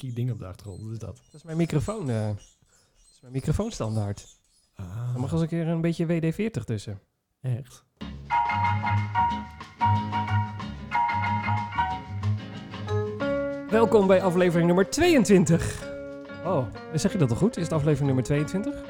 squeaky ding op de achtergrond. Wat is dat? Dat is mijn microfoon. eh. dat is mijn microfoonstandaard. Ah, Er mag eens een keer een beetje WD-40 tussen. echt. Welkom bij aflevering nummer 22. Oh, zeg je dat al goed? Is het aflevering nummer 22?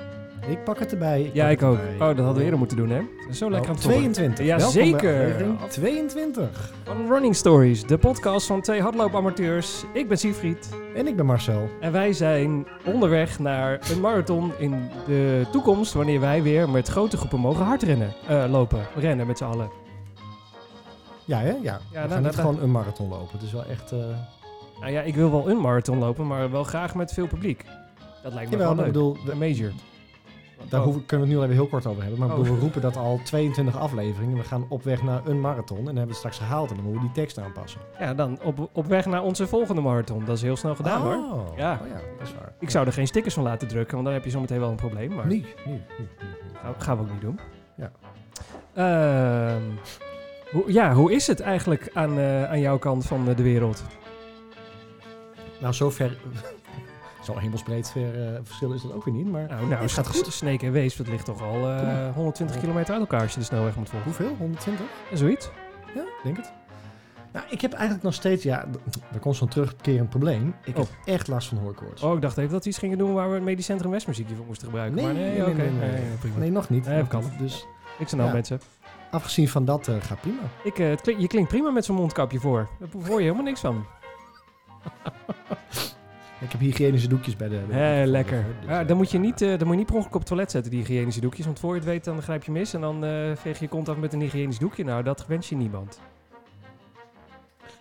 Ik pak het erbij. Ja, ik ook. erbij. Oh, dat hadden we eerder moeten doen, hè? Zo lekker aan het tollen. 22. Ja, Welkom zeker. aflevering 22. Van Running Stories, de podcast van twee hardloopamateurs. Ik ben Siegfried. En ik ben Marcel. En wij zijn onderweg naar een marathon in de toekomst... wanneer wij weer met grote groepen mogen hardrennen. Eh, lopen, rennen met z'n allen. Ja, hè? Ja. we nou, gaan net dat- gewoon een marathon lopen. Het is wel echt... eh Nou ja, ik wil wel een marathon lopen, maar wel graag met veel publiek. Dat lijkt me jawel, wel ik leuk. bedoel, we- Een major. Daar Oh. kunnen we het nu al even heel kort over hebben. Maar Oh. we roepen dat al 22 afleveringen. We gaan op weg naar een marathon. En dan hebben we het straks gehaald. En dan moeten we die tekst aanpassen. Ja, dan op, op weg naar onze volgende marathon. Dat is heel snel gedaan hoor. Oh. Ja. Oh ja, dat is waar. Ik zou er geen stickers van laten drukken, want dan heb je zometeen wel een probleem. Maar Nee, nee, nee, nee, nee. gaan, we ook niet doen. Ja. Ehm, hoe, ja, hoe is het eigenlijk aan, eh, aan jouw kant van de wereld? Nou, zover... Zo hemelsbreed ver, eh, verschil is dat ook weer niet. Maar Nou, nou het gaat goed. Snake en Wees, dat ligt toch al eh, Ja. 120 kilometer uit elkaar als je de snelweg moet volgen. Hoeveel? 120? En zoiets? Ja, ik denk het. Nou, ik heb eigenlijk nog steeds, ja, d- er komt zo'n terugkerend probleem. Ik heb echt last van hoorkoorts. Oh, ik dacht even dat we iets gingen doen waar we het Medisch Centrum Westmuziekje voor moesten gebruiken. Nee, maar nee, nee, nee, nee, nee. prima. Nee, nog niet. Nee, kan. niet. Dus aan de hand, Ja. mensen. afgezien van dat eh, gaat prima. Ik, eh, het klink- je klinkt prima met zo'n mondkapje voor. Daar hoor je helemaal niks van. Ik heb hygiënische doekjes bij de... bij de lekker. dus, Ja, eh, dan, moet je niet, eh, dan moet je niet per ongeluk op het toilet zetten, die hygiënische doekjes. Want voor je het weet, dan grijp je mis en dan eh, veeg je je kont af met een hygiënisch doekje. Nou, dat wens je niemand.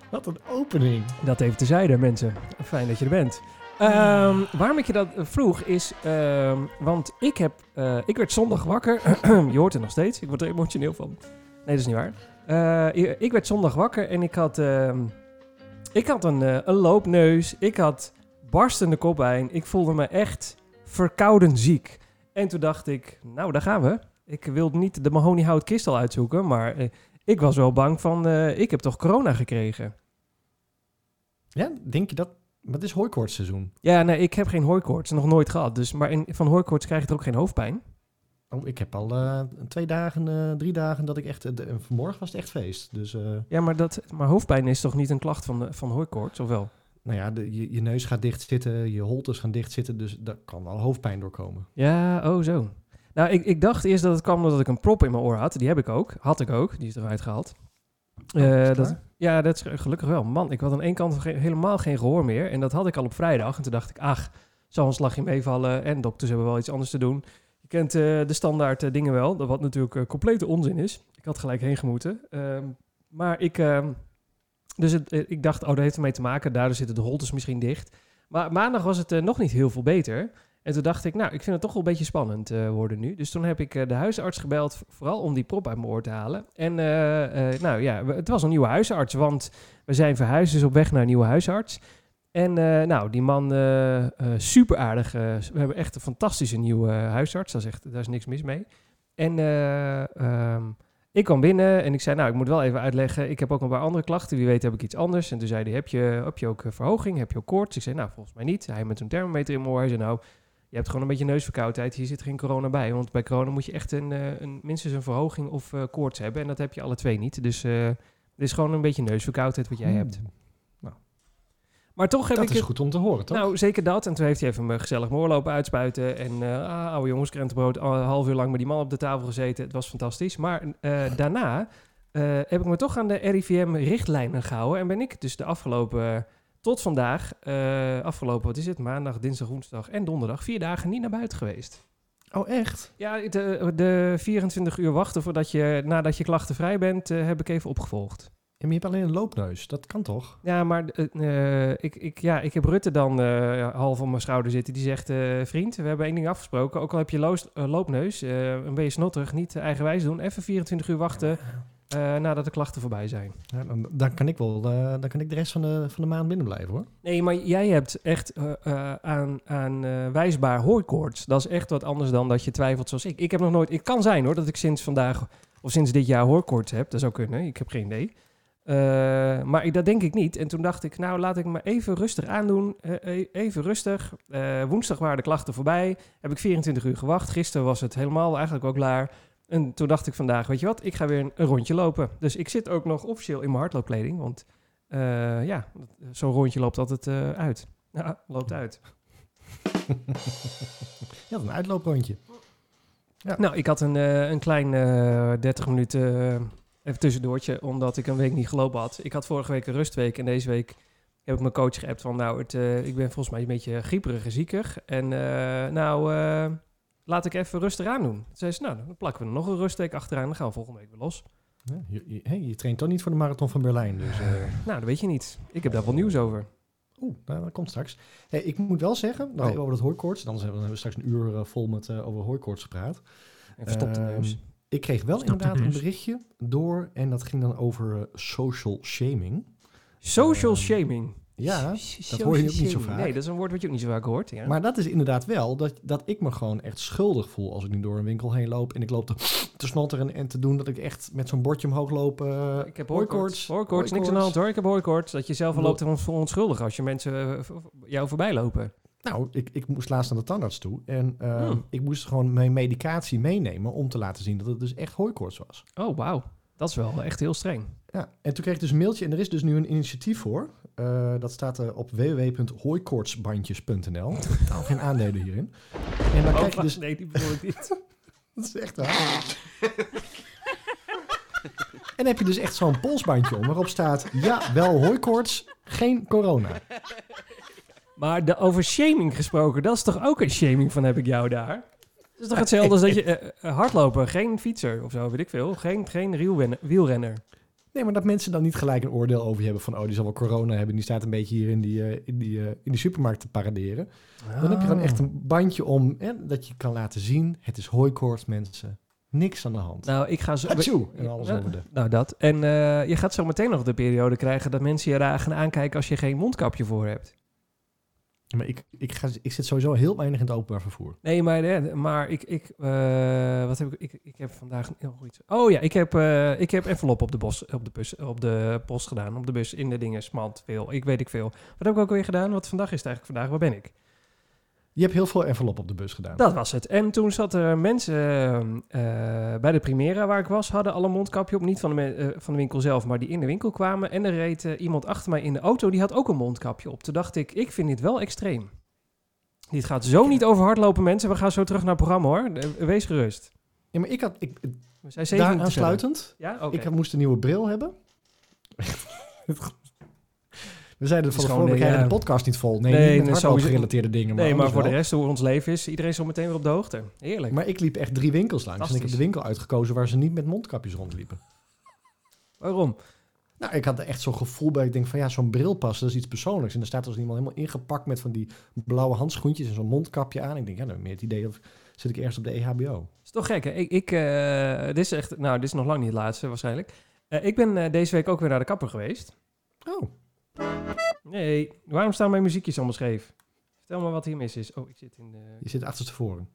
Wat een opening. Dat even tezijde, mensen. Fijn dat je er bent. Ehm, waarom ik je dat vroeg is, ehm, want ik heb, ik werd zondag wakker. je hoort het nog steeds, ik word er emotioneel van. Nee, dat is niet waar. Ik werd zondag wakker en ik had, ehm, ik had een, een loopneus. Ik had barstende koppijn. Ik voelde me echt verkouden ziek. En toen dacht ik, nou, daar gaan we. Ik wilde niet de mahoniehout kistel uitzoeken, maar eh, ik was wel bang van, eh, ik heb toch corona gekregen. Ja, denk je dat... Maar het is hooikoortsseizoen. Ja, nee, ik heb geen hooikoorts, nog nooit gehad. Dus, maar in, van hooikoorts krijg je er ook geen hoofdpijn. Oh, ik heb al eh, twee dagen, eh, drie dagen dat ik echt... eh, de- vanmorgen was het echt feest. Dus, eh, Ja, maar, dat, maar hoofdpijn is toch niet een klacht van, eh, van hooikoorts, of wel? Nou ja, de, je, je neus gaat dicht zitten, je holtes gaan dicht zitten. Dus daar kan wel hoofdpijn doorkomen. Ja, oh zo. Nou, ik, ik dacht eerst dat het kwam omdat ik een prop in mijn oor had. Die heb ik ook. Had ik ook. Die is eruit gehaald. Oh, Eh, is dat, ja, dat is gelukkig wel. Man, ik had aan één kant ge- helemaal geen gehoor meer. En dat had ik al op vrijdag. En toen dacht ik, ach, zal een slagje meevallen. En dokters hebben wel iets anders te doen. Je kent eh, de standaard eh, dingen wel. dat Wat natuurlijk complete onzin is. Ik had gelijk heen gemoeten. Ehm, maar ik... dus eh, ik dacht, oh, dat heeft ermee te maken. Daardoor zitten de holtes misschien dicht. Maar maandag was het eh, nog niet heel veel beter. En toen dacht ik, nou, ik vind het toch wel een beetje spannend eh, worden nu. Dus toen heb ik de huisarts gebeld, vooral om die prop uit mijn oor te halen. En nou ja, het was een nieuwe huisarts, want we zijn verhuisd, dus op weg naar een nieuwe huisarts. En nou, die man, super aardig. we hebben echt een fantastische nieuwe huisarts, daar is, echt, daar is niks mis mee. En eh, ehm, ik kwam binnen en ik zei, nou, ik moet wel even uitleggen. Ik heb ook een paar andere klachten, wie weet heb ik iets anders. En toen zei hij, heb je, heb je ook eh, verhoging, heb je ook koorts? Ik zei, nou, volgens mij niet. Hij met een thermometer in mijn oor, hij zei, nou... Je hebt gewoon een beetje neusverkoudheid. Hier zit geen corona bij. Want bij corona moet je echt een, eh, een, minstens een verhoging of eh, koorts hebben. En dat heb je alle twee niet. Dus het is gewoon een beetje neusverkoudheid wat jij hebt. Maar toch heb Dat ik... is het- goed om te horen, toch? Nou, zeker dat. En toen heeft hij even me gezellig mijn oor lopen uitspuiten. En ah, oude jongens, krentenbrood. Een half uur lang met die man op de tafel gezeten. Het was fantastisch. Maar eh, daarna eh, heb ik me toch aan de RIVM-richtlijnen gehouden. En ben ik dus de afgelopen... tot vandaag, afgelopen, wat is het? Maandag, dinsdag, woensdag en donderdag. Vier dagen niet naar buiten geweest. Oh, echt? Ja, de, de 24 uur wachten voordat je, nadat je klachtenvrij bent, heb ik even opgevolgd. Ja, maar je hebt alleen een loopneus. Dat kan toch? Ja, maar eh, eh, ik, ik, ja, ik heb Rutte dan eh, half op mijn schouder zitten. Die zegt, vriend, we hebben één ding afgesproken. Ook al heb je loos- loopneus, een beetje snotterig, niet eigenwijs doen. Even 24 uur wachten nadat de klachten voorbij zijn. Ja, dan, dan kan ik wel, dan kan ik de rest van de, van de maand binnen blijven, hoor. Nee, maar jij hebt echt aan, aan wijsbaar hooikoorts. Dat is echt wat anders dan dat je twijfelt zoals ik. Ik heb nog nooit... Het kan zijn hoor, dat ik sinds vandaag of sinds dit jaar hooikoorts heb. Dat zou kunnen, ik heb geen idee. Eh, maar ik, dat denk ik niet. En toen dacht ik, nou laat ik me even rustig aandoen. Eh, e- even rustig. Eh, woensdag waren de klachten voorbij. Heb ik 24 uur gewacht. Gisteren was het helemaal eigenlijk ook klaar. En toen dacht ik vandaag, weet je wat, ik ga weer een, een rondje lopen. Dus ik zit ook nog officieel in mijn hardloopkleding. Want ja, zo'n rondje loopt altijd uit. Ja, loopt uit. Ja, een uitlooprondje. Ja. Nou, ik had een, een klein eh 30 minuten even tussendoortje, omdat ik een week niet gelopen had. Ik had vorige week een rustweek en deze week heb ik mijn coach geappt van, nou, het, eh, ik ben volgens mij een beetje grieperig en ziekig. En eh, nou, eh, laat ik even rustig aan doen. Toen zei ze, nou, dan plakken we er nog een rustweek achteraan, dan gaan we volgende week weer los. Ja, je, je, hey, je traint toch niet voor de marathon van Berlijn. Dus, Nou, dat weet je niet. Ik heb daar wel nieuws over. Oeh, nou, dat komt straks. Hey, ik moet wel zeggen, Oh. over dat hooikoorts. Dan hebben we straks een uur vol met over hooikoorts gepraat. En verstopte Ehm, neus. Ik kreeg wel inderdaad een berichtje door en dat ging dan over eh, social shaming. Social ehm, shaming. Ja, Social hoor je ook niet zo vaak. Nee, dat is een woord wat je ook niet zo vaak hoort. Ja. maar dat is inderdaad wel dat, dat ik me gewoon echt schuldig voel als ik nu door een winkel heen loop en ik loop te, te snotteren en te doen dat ik echt met zo'n bordje omhoog loop. eh, ik heb hooikoorts, hooikoorts. Niks aan de hand hoor. Ik heb hooikoorts. Dat je zelf Bedoel- loopt te verontschuldigen als je mensen eh, jou voorbij lopen. Nou, ik, ik moest laatst naar de tandarts toe en ehm, Hmm. ik moest gewoon mijn medicatie meenemen om te laten zien dat het dus echt hooikoorts was. Oh, wauw. Dat is wel echt heel streng. Ja, en toen kreeg ik dus een mailtje en er is dus nu een initiatief voor. Eh, dat staat er op www.hooikoortsbandjes.nl. Totaal geen aandelen hierin. En dan krijg je dus... Nee, die bedoel ik niet. Dat is echt waar. en dan heb je dus echt zo'n polsbandje om waarop staat... Ja, wel hooikoorts, geen corona. Maar de, over shaming gesproken, dat is toch ook een shaming van heb ik jou daar? Het is toch hetzelfde als dat je eh, eh, hardlopen, geen fietser of zo, weet ik veel. Geen, geen wielrenner. Nee, maar dat mensen dan niet gelijk een oordeel over je hebben van... oh, die zal wel corona hebben, die staat een beetje hier in die, eh, in die, eh, in die supermarkt te paraderen. Dan heb je gewoon echt een bandje om hè, dat je kan laten zien... het is hooikoorts, mensen. Niks aan de hand. Nou, ik ga zo... En alles Ja, over de... Nou, dat. En eh, je gaat zo meteen nog de periode krijgen dat mensen je raar gaan aankijken als je geen mondkapje voor hebt. Maar ik, ik, ga, ik zit sowieso heel weinig in het openbaar vervoer. Nee, maar, eh, maar ik, ik, eh, wat heb ik, ik, ik heb vandaag heel iets. Oh ja, ik heb, eh, ik heb envelop op de, bos, op, de bus, op de post gedaan, op de bus, in de dingen, smalt, veel. Ik weet ik veel. Wat heb ik ook weer gedaan? Wat vandaag is het eigenlijk vandaag? Waar ben ik? Je hebt heel veel envelop op de bus gedaan. Dat was het. En toen zat er mensen eh, bij de Primera waar ik was, hadden alle mondkapje op. Niet van de, eh, van de winkel zelf, maar die in de winkel kwamen. En er reed eh, iemand achter mij in de auto, die had ook een mondkapje op. Toen dacht ik, ik vind dit wel extreem. Dit gaat zo niet over hardlopen, mensen. We gaan zo terug naar het programma, hoor. Eh, Wees gerust. Ja, maar ik had... Ik, daar aansluitend, Ja, oké. ik had, moest een nieuwe bril hebben. we zeiden van tevoren, we krijgen ja. de podcast niet vol. Nee, Nee, niet nee, hardloopgerelateerde dingen. Maar nee, maar voor de rest, hoe ons leven is, iedereen is zo meteen weer op de hoogte. Heerlijk. Maar ik liep echt drie winkels langs. En ik heb de winkel uitgekozen waar ze niet met mondkapjes rondliepen. Waarom? Nou, ik had er echt zo'n gevoel bij. Ik denk van ja, zo'n bril passen, dat is iets persoonlijks. En er staat als iemand helemaal ingepakt met van die blauwe handschoentjes en zo'n mondkapje aan. Ik denk, ja, dan heb meer het idee of zit ik ergens op de EHBO. is toch gek, hè? Ik, ik, eh, dit is echt, nou, dit is nog lang niet het laatste waarschijnlijk. Eh, ik ben eh, deze week ook weer naar de kapper geweest. Oh, Nee, waarom staan mijn muziekjes allemaal scheef? Vertel me wat hier mis is. Oh, ik zit in de... je zit achterstevoren.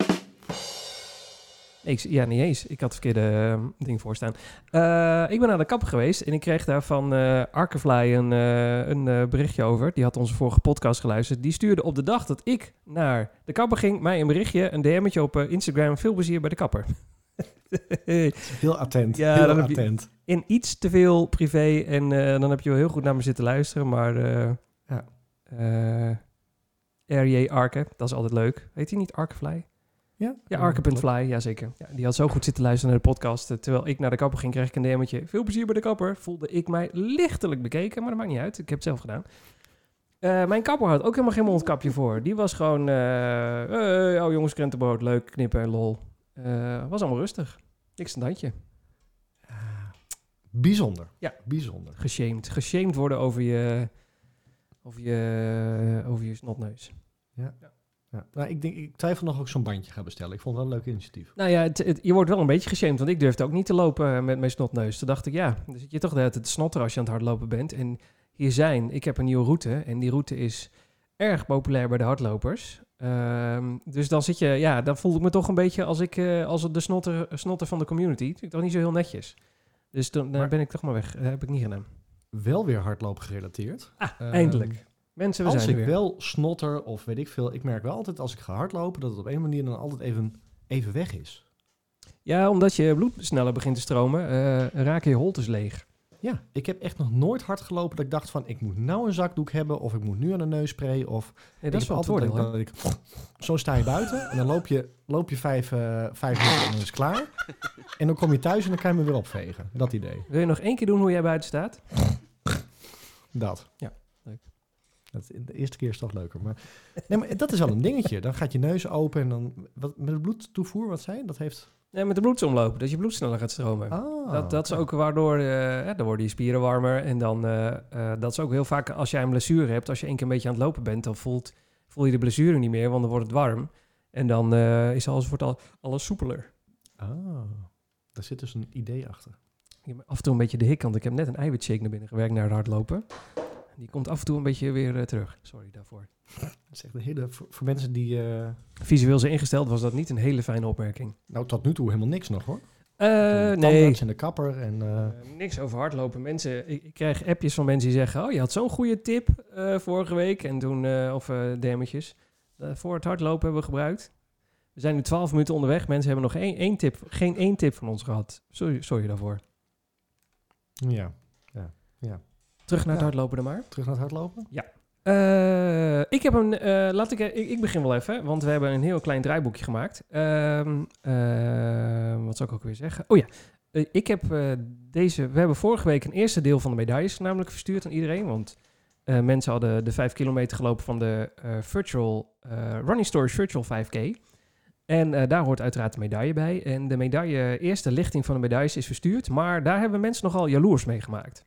Ik, ja, niet eens. Ik had het verkeerde eh, ding voor staan. Eh, ik ben naar de kapper geweest en ik kreeg daar van eh Arkefly een, eh, een berichtje over. Die had onze vorige podcast geluisterd. Die stuurde op de dag dat ik naar de kapper ging, mij een berichtje, een DM'tje op Instagram. Veel plezier bij de kapper. Heel attent. Ja, heel dan heb je- attent. in iets te veel privé. En eh, dan heb je wel heel goed naar me zitten luisteren. Maar eh Ja. eh, R.J. Arke, dat is altijd leuk. Heet hij niet Arkefly? Ja, Ja, Arke.fly, jazeker. Ja, die had zo goed zitten luisteren naar de podcast. Terwijl ik naar de kapper ging, kreeg ik een DM'tje. Veel plezier bij de kapper. Voelde ik mij lichtelijk bekeken, maar dat maakt niet uit. Ik heb het zelf gedaan. Mijn kapper had ook helemaal geen mondkapje voor. Die was gewoon... hey, oh jongens, krentenbrood, leuk, knippen, lol. Was allemaal rustig. Niks een handje. Ah, Bijzonder. Ja. Bijzonder. geshamed. Geshamed worden over je, over je, over je snotneus. Ja. Nou, ik, denk, ik twijfel nog of ik zo'n bandje ga bestellen. Ik vond het wel een leuk initiatief. Nou ja, het, het- je wordt wel een beetje geshamed, want ik durfde ook niet te lopen met mijn snotneus. Toen dacht ik, ja, dan zit je toch tijd te snotteren als je aan het hardlopen bent. En hier zijn, ik heb een nieuwe route en die route is erg populair bij de hardlopers. Ehm, dus dan zit je, ja, dan voel ik me toch een beetje als ik, eh, als de snotter, snotter van de community. Ik toch niet zo heel netjes. Dus dan Maar- ben ik toch maar weg. Dat heb ik niet gedaan. wel weer hardlopen gerelateerd. Ah, Ehm, eindelijk. Mensen, we als zijn ik weer. wel snotter of weet ik veel, ik merk wel altijd als ik ga hardlopen dat het op een manier dan altijd even, even weg is. Ja, omdat je bloed sneller begint te stromen, eh, raken je holtes leeg. Ja, ik heb echt nog nooit hard gelopen dat ik dacht van ik moet nou een zakdoek hebben of ik moet nu aan een neusspray of Nee, dat is wel het altijd hè? dat, dat ik zo sta je buiten en dan loop je, loop je vijf, eh, vijf minuten en dan is het klaar. En dan kom je thuis en dan kan je me weer opvegen. Dat idee. Wil je nog één keer doen hoe jij buiten staat? Dat. Ja, leuk. Dat, de eerste keer is toch leuker. Maar, nee, maar dat is wel een dingetje. Dan gaat je neus open en dan... Wat, met de bloedtoevoer, wat zei je? Dat heeft... Nee, met de bloedsomloop, dat je bloed sneller gaat stromen. Ah, dat, dat is ook waardoor, hè, dan worden je spieren warmer. En dan, eh, eh, dat is ook heel vaak als jij een blessure hebt, als je één keer een beetje aan het lopen bent, dan voelt, voel je de blessure niet meer, want dan wordt het warm. En dan is alles, wordt al, alles soepeler. Ah, daar zit dus een idee achter. Ik heb af en toe een beetje de hik, want ik heb net een eiwitshake naar binnen gewerkt naar het hardlopen. Die komt af en toe een beetje weer eh, terug. Sorry daarvoor. Dat is echt een hele... Voor, voor mensen die... eh, Visueel zijn ingesteld was dat niet een hele fijne opmerking. nou, tot nu toe helemaal niks nog, hoor. De nee, en de kapper en... niks over hardlopen. Mensen, ik, ik krijg appjes van mensen die zeggen: Oh, je had zo'n goede tip vorige week. En toen, of. Eh, voor het hardlopen hebben we gebruikt. We zijn nu 12 minuten onderweg. Mensen hebben nog één, één tip, geen één tip van ons gehad. Sorry, sorry daarvoor. ja, Terug naar het Ja. hardlopen dan maar. terug naar het hardlopen? Eh, ik heb een. eh, laat ik, ik. Ik begin wel even, want we hebben een heel klein draaiboekje gemaakt. Ehm, eh, wat zou ik ook weer zeggen? Oh ja. Ik heb deze. We hebben vorige week een eerste deel van de medailles namelijk verstuurd aan iedereen. Want mensen hadden de 5 kilometer gelopen van de virtual Running Stories Virtual 5K. En daar hoort uiteraard de medaille bij. En de medaille, eerste lichting van de medailles is verstuurd. Maar daar hebben mensen nogal jaloers mee gemaakt.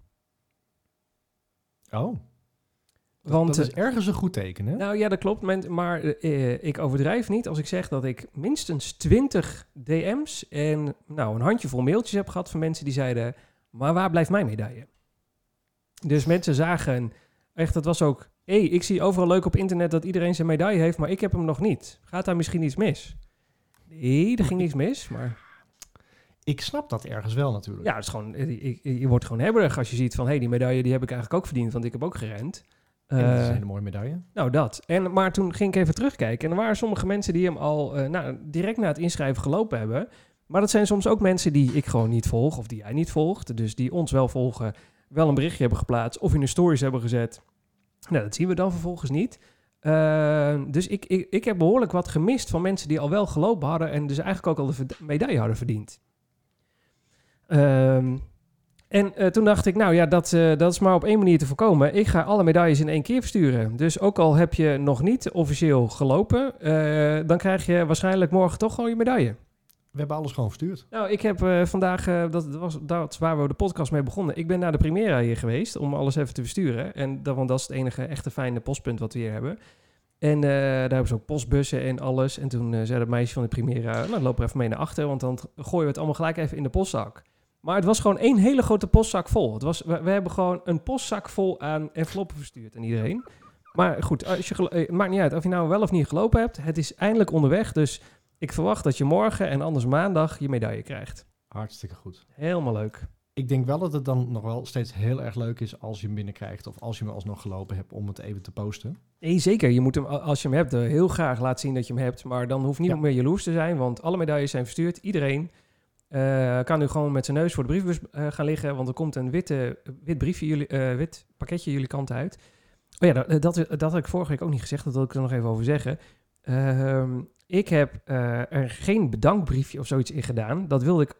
Oh. Dat, Want, dat is eh, ergens een goed teken, hè? Nou ja, dat klopt. Maar eh, ik overdrijf niet als ik zeg dat ik minstens 20 DM's en nou, een handjevol mailtjes heb gehad van mensen die zeiden: Maar waar blijft mijn medaille? Dus mensen zagen, echt, dat was ook. Hé, hey, ik zie overal leuk op internet dat iedereen zijn medaille heeft, maar ik heb hem nog niet. Gaat daar misschien iets mis? Nee, er ging niks mis, maar Ik snap dat ergens wel natuurlijk. ja, het is gewoon, eh, je, je wordt gewoon hebberig als je ziet van, hé, hey, die medaille die heb ik eigenlijk ook verdiend, want ik heb ook gerend. En dat is Eh, een hele mooie medaille. nou, dat. En, maar toen ging ik even terugkijken. En er waren sommige mensen die hem al eh, nou, direct na het inschrijven gelopen hebben. Maar dat zijn soms ook mensen die ik gewoon niet volg. Of die jij niet volgt. Dus die ons wel volgen. Wel een berichtje hebben geplaatst. Of in de stories hebben gezet. Nou, dat zien we dan vervolgens niet. Eh, dus ik, ik, ik heb behoorlijk wat gemist van mensen die al wel gelopen hadden. En dus eigenlijk ook al de medaille hadden verdiend. Ehm, en eh, toen dacht ik, nou ja, dat, eh, dat is maar op één manier te voorkomen. Ik ga alle medailles in één keer versturen. Dus ook al heb je nog niet officieel gelopen, eh, dan krijg je waarschijnlijk morgen toch gewoon je medaille. We hebben alles gewoon verstuurd. Nou, ik heb vandaag, dat, was, dat waar we de podcast mee begonnen. Ik ben naar de Primera hier geweest om alles even te versturen. En dat, want dat is het enige echte fijne postpunt wat we hier hebben. En daar hebben ze ook postbussen en alles. En toen zei het meisje van de Primera, nou loop er even mee naar achter, want dan gooien we het allemaal gelijk even in de postzak. Maar het was gewoon één hele grote postzak vol. Het was, we, we hebben gewoon een postzak vol aan enveloppen verstuurd aan iedereen. Maar goed, als je gelo- eh, het maakt niet uit of je nou wel of niet gelopen hebt. Het is eindelijk onderweg, dus ik verwacht dat je morgen en anders maandag je medaille krijgt. Hartstikke goed. Helemaal leuk. Ik denk wel dat het dan nog wel steeds heel erg leuk is als je hem binnenkrijgt. Of als je hem alsnog gelopen hebt om het even te posten. Nee, zeker. Je moet hem, als je hem hebt, eh, heel graag laten zien dat je hem hebt. Maar dan hoeft niemand meer jaloers te zijn, want alle medailles zijn verstuurd. Iedereen eh, kan nu gewoon met zijn neus voor de brievenbus eh, gaan liggen, want er komt een witte, wit briefje, jullie, eh, wit pakketje jullie kant uit. Oh ja, dat, dat, dat had ik vorige week ook niet gezegd, dat wil ik er nog even over zeggen. Ehm, ik heb er geen bedankbriefje of zoiets in gedaan. Dat wilde ik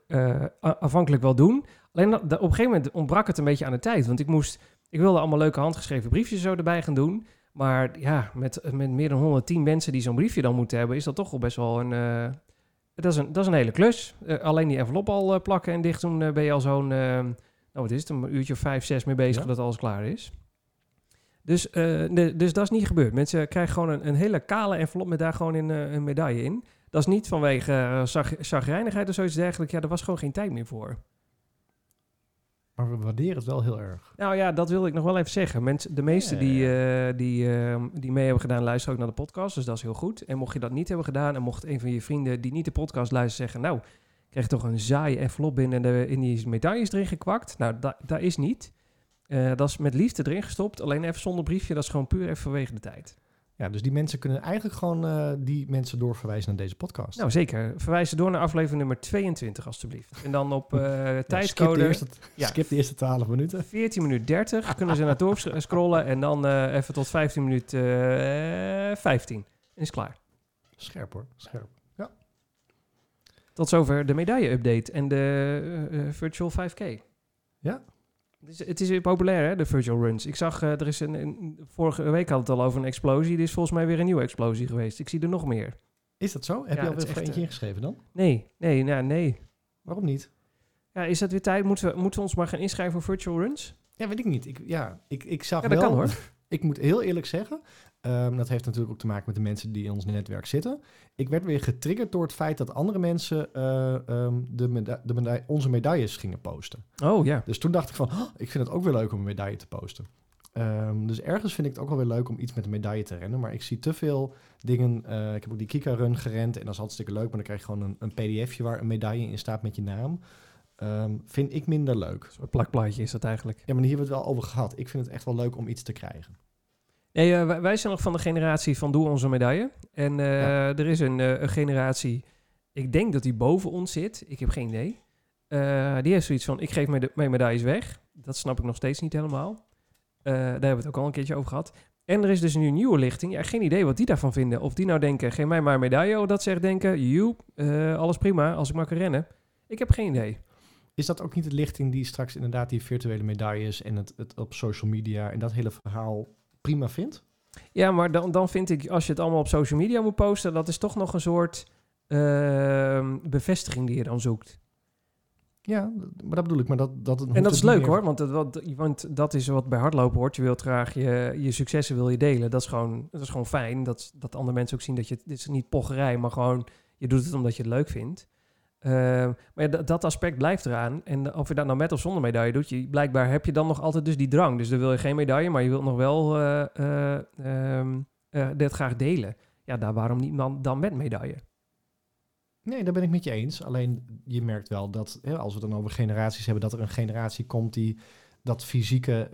afhankelijk wel doen. Alleen op een gegeven moment ontbrak het een beetje aan de tijd. Want ik moest, ik wilde allemaal leuke handgeschreven briefjes zo erbij gaan doen. Maar ja, met, met meer dan 110 mensen die zo'n briefje dan moeten hebben, is dat toch wel best wel een. Dat, is een dat is een hele klus. Eh, alleen die envelop al eh, plakken en dicht doen, eh, ben je al zo'n. nou, wat is het? Een uurtje of vijf, zes mee bezig Ja. dat alles klaar is. Dus, de- dus dat is niet gebeurd. Mensen krijgen gewoon een, een hele kale envelop met daar gewoon een, eh, een medaille in. Dat is niet vanwege uh, zagrijnigheid of zoiets dergelijks. Ja, er was gewoon geen tijd meer voor. Maar we waarderen het wel heel erg. Nou ja, dat wilde ik nog wel even zeggen. Mensen, de meesten die, eh, die, eh, die mee hebben gedaan, luisteren ook naar de podcast. Dus dat is heel goed. En mocht je dat niet hebben gedaan en mocht een van je vrienden die niet de podcast luisteren zeggen... nou, ik krijg toch een saaie envelop binnen en de, in die medailles erin gekwakt. Nou, da, dat is niet. Eh, dat is met liefde erin gestopt. Alleen even zonder briefje. Dat is gewoon puur even vanwege de tijd. Ja, dus die mensen kunnen eigenlijk gewoon eh, die mensen doorverwijzen naar deze podcast. Nou, zeker. Verwijs ze door naar aflevering nummer 22, alstublieft. En dan op eh Ja, skip, de eerste, Ja. skip de eerste 12 minuten. 14 minuten 30 kunnen ze naar door scrollen. En dan eh, even tot 15 minuten eh 15. En is klaar. Scherp hoor, scherp. Tot zover de medaille-update en de Virtual 5K. Ja. Het is, het is weer populair, hè, de virtual runs. Ik zag, eh, er is een, een- vorige week had het al over een explosie. Er is volgens mij weer een nieuwe explosie geweest. Ik zie er nog meer. Is dat zo? Heb Ja, je is voor echt, eentje eh, ingeschreven dan? Nee, nee, nou, nee. Waarom niet? Ja, is dat weer tijd? Moeten we, moeten we ons maar gaan inschrijven voor virtual runs? Ja, weet ik niet. Ik, ja, ik, ik zag Ja, dat wel... kan hoor. Ik moet heel eerlijk zeggen, ehm, dat heeft natuurlijk ook te maken met de mensen die in ons netwerk zitten. Ik werd weer getriggerd door het feit dat andere mensen eh, ehm, de meda- de meda- onze medailles gingen posten. Oh ja. Dus toen dacht ik van, "Oh, ik vind het ook weer leuk om een medaille te posten. Ehm, dus ergens vind ik het ook wel weer leuk om iets met een medaille te rennen. Maar ik zie te veel dingen. eh, ik heb ook die Kika-run gerend en dat is hartstikke leuk. Maar dan krijg je gewoon een, een pdfje waar een medaille in staat met je naam. Ehm, vind ik minder leuk. Een plakplaatje is dat eigenlijk. Ja, maar hier hebben we het wel over gehad. Ik vind het echt wel leuk om iets te krijgen. Nee, eh, wij, zijn nog van de generatie van Doe Onze Medaille. En eh, Ja. er is een, eh, een generatie, ik denk dat die boven ons zit. Ik heb geen idee. Die heeft zoiets van, ik geef mijn, medailles weg. Dat snap ik nog steeds niet helemaal. Daar hebben we het ook al een keertje over gehad. En er is dus nu een nieuwe lichting. Ja, geen idee wat die daarvan vinden. Of die nou denken, geef mij maar een medaille. Of dat ze echt denken, joep, alles prima als ik maar kan rennen. Ik heb geen idee. Is dat ook niet de lichting die straks inderdaad die virtuele medailles en het, het op social media en dat hele verhaal prima vindt? Ja, maar dan, dan vind ik, als je het allemaal op social media moet posten, dat is toch nog een soort ehm, bevestiging die je dan zoekt. Ja, maar dat bedoel ik. Maar dat, dat En dat is leuk hoor, want, het, wat, want dat is wat bij hardlopen hoort. Je wilt graag je, je successen wil je delen. Dat is gewoon, dat is gewoon fijn. Dat, dat andere mensen ook zien dat je, dit is niet pocherij, maar gewoon, je doet het omdat je het leuk vindt. Ehm, maar dat- aspect blijft eraan. En of je dat nou met of zonder medaille doet, je, blijkbaar heb je dan nog altijd dus die drang. Dus dan wil je geen medaille, maar je wilt nog wel eh, eh, ehm, eh, dit graag delen. Ja, daar waarom niet dan, dan met medaille? Nee, daar ben ik met je eens. Alleen je merkt wel dat, hè, als we dan over generaties hebben, dat er een generatie komt die dat fysieke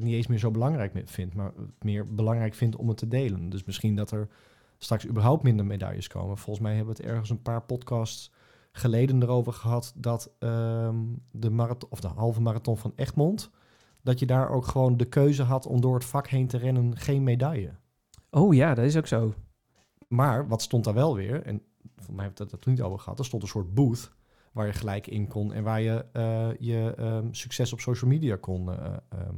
niet eens meer zo belangrijk vindt, maar meer belangrijk vindt om het te delen. Dus misschien dat er straks überhaupt minder medailles komen. Volgens mij hebben we het ergens een paar podcasts geleden erover gehad dat ehm, de, marathon, of de halve marathon van Egmond, dat je daar ook gewoon de keuze had om door het vak heen te rennen geen medaille. Oh ja, dat is ook zo. Maar wat stond daar wel weer, en voor mij het er toen niet over gehad, er stond een soort booth waar je gelijk in kon en waar je eh, je ehm, succes op social media kon, eh, ehm,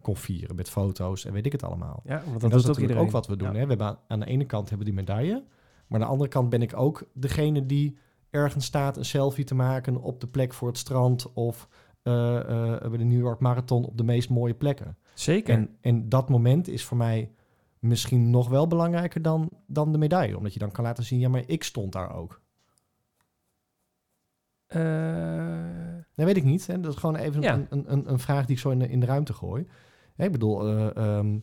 kon vieren met foto's en weet ik het allemaal. Ja, want dat, dat, is ook natuurlijk ook wat we doen. Ja. Hè? We hebben aan, aan de ene kant hebben we die medaille, maar aan de andere kant ben ik ook degene die ergens staat een selfie te maken op de plek voor het strand of eh, eh, bij de New York Marathon op de meest mooie plekken. Zeker. En, en dat moment is voor mij misschien nog wel belangrijker dan, dan de medaille. Omdat je dan kan laten zien, ja, maar ik stond daar ook. Eh, Dat weet ik niet. Hè? Dat is gewoon even Ja. een, een, een, vraag die ik zo in de, in de ruimte gooi. Ik bedoel, ehm,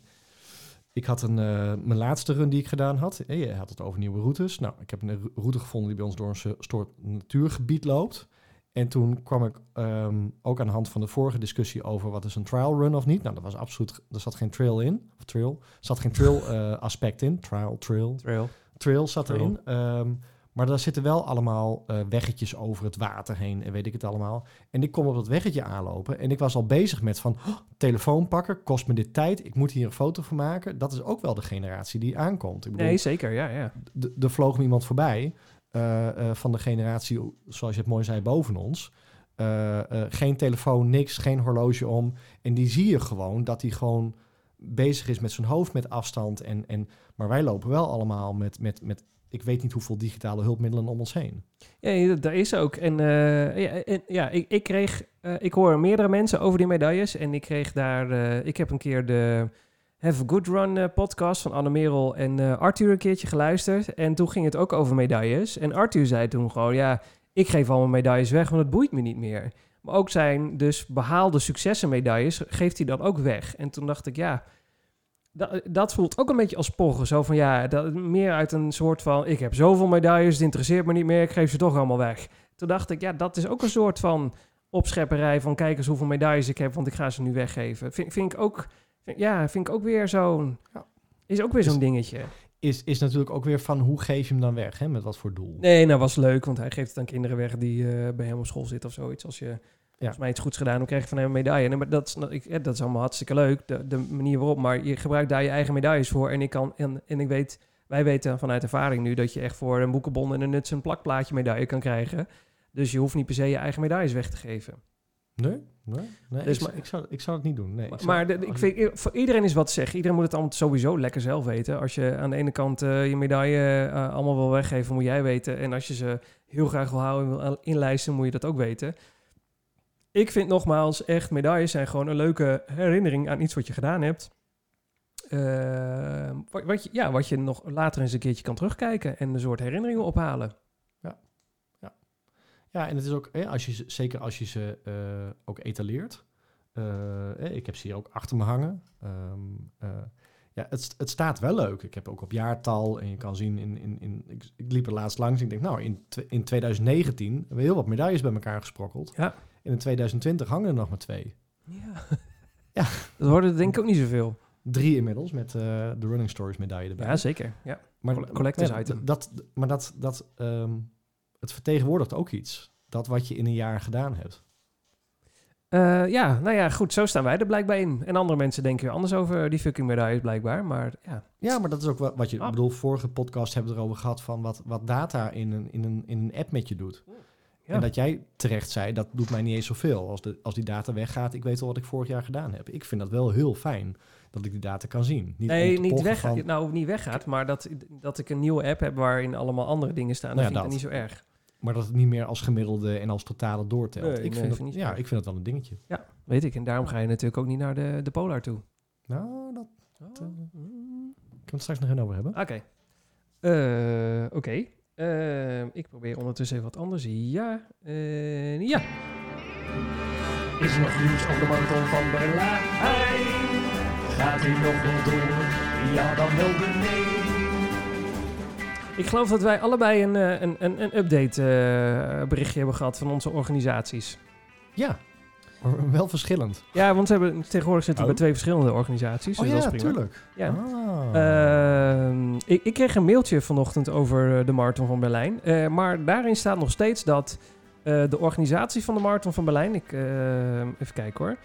ik had een, eh, mijn laatste run die ik gedaan had. Hè, je had het over nieuwe routes. Nou, ik heb een route gevonden die bij ons door een so- soort natuurgebied loopt. En toen kwam ik ehm, ook aan de hand van de vorige discussie over wat is een trial run of niet. Nou, dat was absoluut, er zat geen trail in. Of trail. Er zat geen trail eh, aspect in. Trial, trail. trail. Trail zat Trail. erin. Ehm, maar daar zitten wel allemaal eh, weggetjes over het water heen en weet ik het allemaal. En ik kom op dat weggetje aanlopen en ik was al bezig met van "Oh, telefoon pakken, kost me dit tijd, ik moet hier een foto van maken. Dat is ook wel de generatie die aankomt. Ik bedoel, Nee, zeker. Ja, ja. er vloog me iemand voorbij eh, eh, van de generatie, zoals je het mooi zei, boven ons. Geen telefoon, niks, geen horloge om. En die zie je gewoon dat hij gewoon bezig is met zijn hoofd met afstand. En, en, maar wij lopen wel allemaal met, met, met, ik weet niet hoeveel digitale hulpmiddelen om ons heen. Ja, dat- is ook. En eh, ja, en, ja ik, ik kreeg, eh, ik hoor meerdere mensen over die medailles. En ik kreeg daar, eh, ik heb een keer de Have a Good Run podcast van Anne Merel en Arthur een keertje geluisterd. En toen ging het ook over medailles. En Arthur zei toen gewoon, ja, ik geef al mijn medailles weg, want het boeit me niet meer. Maar ook zijn dus behaalde successen medailles geeft hij dan ook weg. En toen dacht ik, ja, dat, dat voelt ook een beetje als pochen. Zo van, ja, dat, meer uit een soort van, ik heb zoveel medailles, het interesseert me niet meer, ik geef ze toch allemaal weg. Toen dacht ik, ja, dat is ook een soort van opschepperij van kijk eens hoeveel medailles ik heb, want ik ga ze nu weggeven. Vind, vind ik ook, vind- ja, vind ik ook weer zo'n, Ja. is ook weer zo'n dingetje. Is, is natuurlijk ook weer van hoe geef je hem dan weg? Hè? Met wat voor doel? Nee, nou was leuk, want hij geeft het aan kinderen weg die eh, bij hem op school zitten of zoiets. Als je volgens mij iets goeds gedaan, dan krijg je van hem een medaille. Nee, maar dat, is- ik, ja, dat is allemaal hartstikke leuk, de, de manier waarop. Maar je gebruikt daar je eigen medailles voor. En ik kan, en, en ik weet, wij weten vanuit ervaring nu dat je echt voor een boekenbon en een nuts en plakplaatje medaille kan krijgen. Dus je hoeft niet per se je eigen medailles weg te geven. Nee, nee, nee Dus ik, maar- ik, zou, ik zou het niet doen. Nee, ik Maar, zou- maar de- ik vind, voor iedereen is wat te zeggen. Iedereen moet het allemaal sowieso lekker zelf weten. Als je aan de ene kant eh, je medaille eh, allemaal wil weggeven, moet jij weten. En als je ze heel graag wil houden en wil inlijsten, moet je dat ook weten. Ik vind nogmaals, echt, medailles zijn gewoon een leuke herinnering aan iets wat je gedaan hebt. Eh, wat, wat je, ja, wat je nog later eens een keertje kan terugkijken en een soort herinneringen ophalen. Ja, en het is ook, als je, ze- zeker als je ze eh, ook etaleert. Eh, ik heb ze hier ook achter me hangen. Ehm, eh, ja, het, het staat wel leuk. Ik heb ook op jaartal en je kan zien in, in, in ik, ik liep er laatst langs. En ik denk, nou, in, in 2019 hebben we heel wat medailles bij elkaar gesprokkeld. Ja. En in 2020 hangen er nog maar twee. Ja. Ja. Dat worden denk ik ook niet zoveel. Drie inmiddels met eh, de Running Stories medaille erbij. Ja, zeker. Ja. Maar, Colle- collectors ja, item. Dat, maar dat, dat, ehm, het vertegenwoordigt ook iets. Dat wat je in een jaar gedaan hebt. Eh, ja, nou ja, goed, zo staan wij er blijkbaar in. En andere mensen denken weer anders over die fucking medailles blijkbaar. Maar ja, Ja, maar dat is ook wat, wat je... Ah. Ik bedoel, vorige podcast hebben we erover gehad... van wat, wat data in een, in, een, in een app met je doet. Ja. En dat jij terecht zei, dat doet mij niet eens zoveel. Als, de, als die data weggaat, ik weet al wat ik vorig jaar gedaan heb. Ik vind dat wel heel fijn, dat ik die data kan zien. Niet nee, niet weggaat. van- Nou, niet weggaat, maar dat, dat ik een nieuwe app heb waarin allemaal andere dingen staan. Nou dat vind ik dat. niet zo erg. maar dat het niet meer als gemiddelde en als totale doortelt. Nee, ik, nee, vind dat, ik niet ja, ik vind dat wel een dingetje. Ja, weet ik. En daarom ga je natuurlijk ook niet naar de, de Polar toe. Nou, dat Oh. kunnen we het straks nog even over hebben. Oké. Eh, Oké. Eh, ik probeer ondertussen even wat anders. Ja. ja. Is er nog nieuws over de marathon van Berlijn? Gaat hij nog wel door? Ja, dan wel de nee. Ik geloof dat wij allebei een, eh, een, een, een update eh, berichtje hebben gehad van onze organisaties. Ja, maar wel verschillend. Ja, want we hebben, tegenwoordig zitten we Oh. bij twee verschillende organisaties. Oh dus dat ja, is prima. tuurlijk. Ja. Ah. Ehm, ik, ik kreeg een mailtje vanochtend over eh, de Marathon van Berlijn. Eh, maar daarin staat nog steeds dat eh, de organisatie van de Marathon van Berlijn... Ik, eh, even kijken hoor.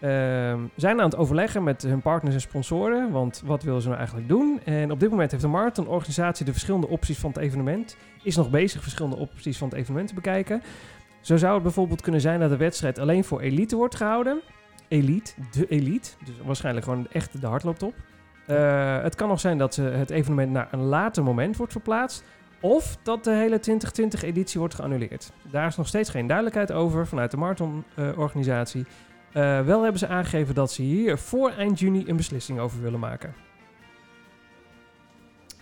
ehm, zijn aan het overleggen met hun partners en sponsoren. Want wat willen ze nou eigenlijk doen? En op dit moment heeft de Marathon-organisatie de verschillende opties van het evenement... is nog bezig verschillende opties van het evenement te bekijken. Zo zou het bijvoorbeeld kunnen zijn dat de wedstrijd alleen voor elite wordt gehouden. Elite, de elite. Dus waarschijnlijk gewoon echt de hardlooptop. Eh, het kan nog zijn dat het evenement naar een later moment wordt verplaatst. Of dat de hele 2020-editie wordt geannuleerd. Daar is nog steeds geen duidelijkheid over vanuit de Marathon-organisatie. Eh, wel hebben ze aangegeven dat ze hier voor eind juni een beslissing over willen maken.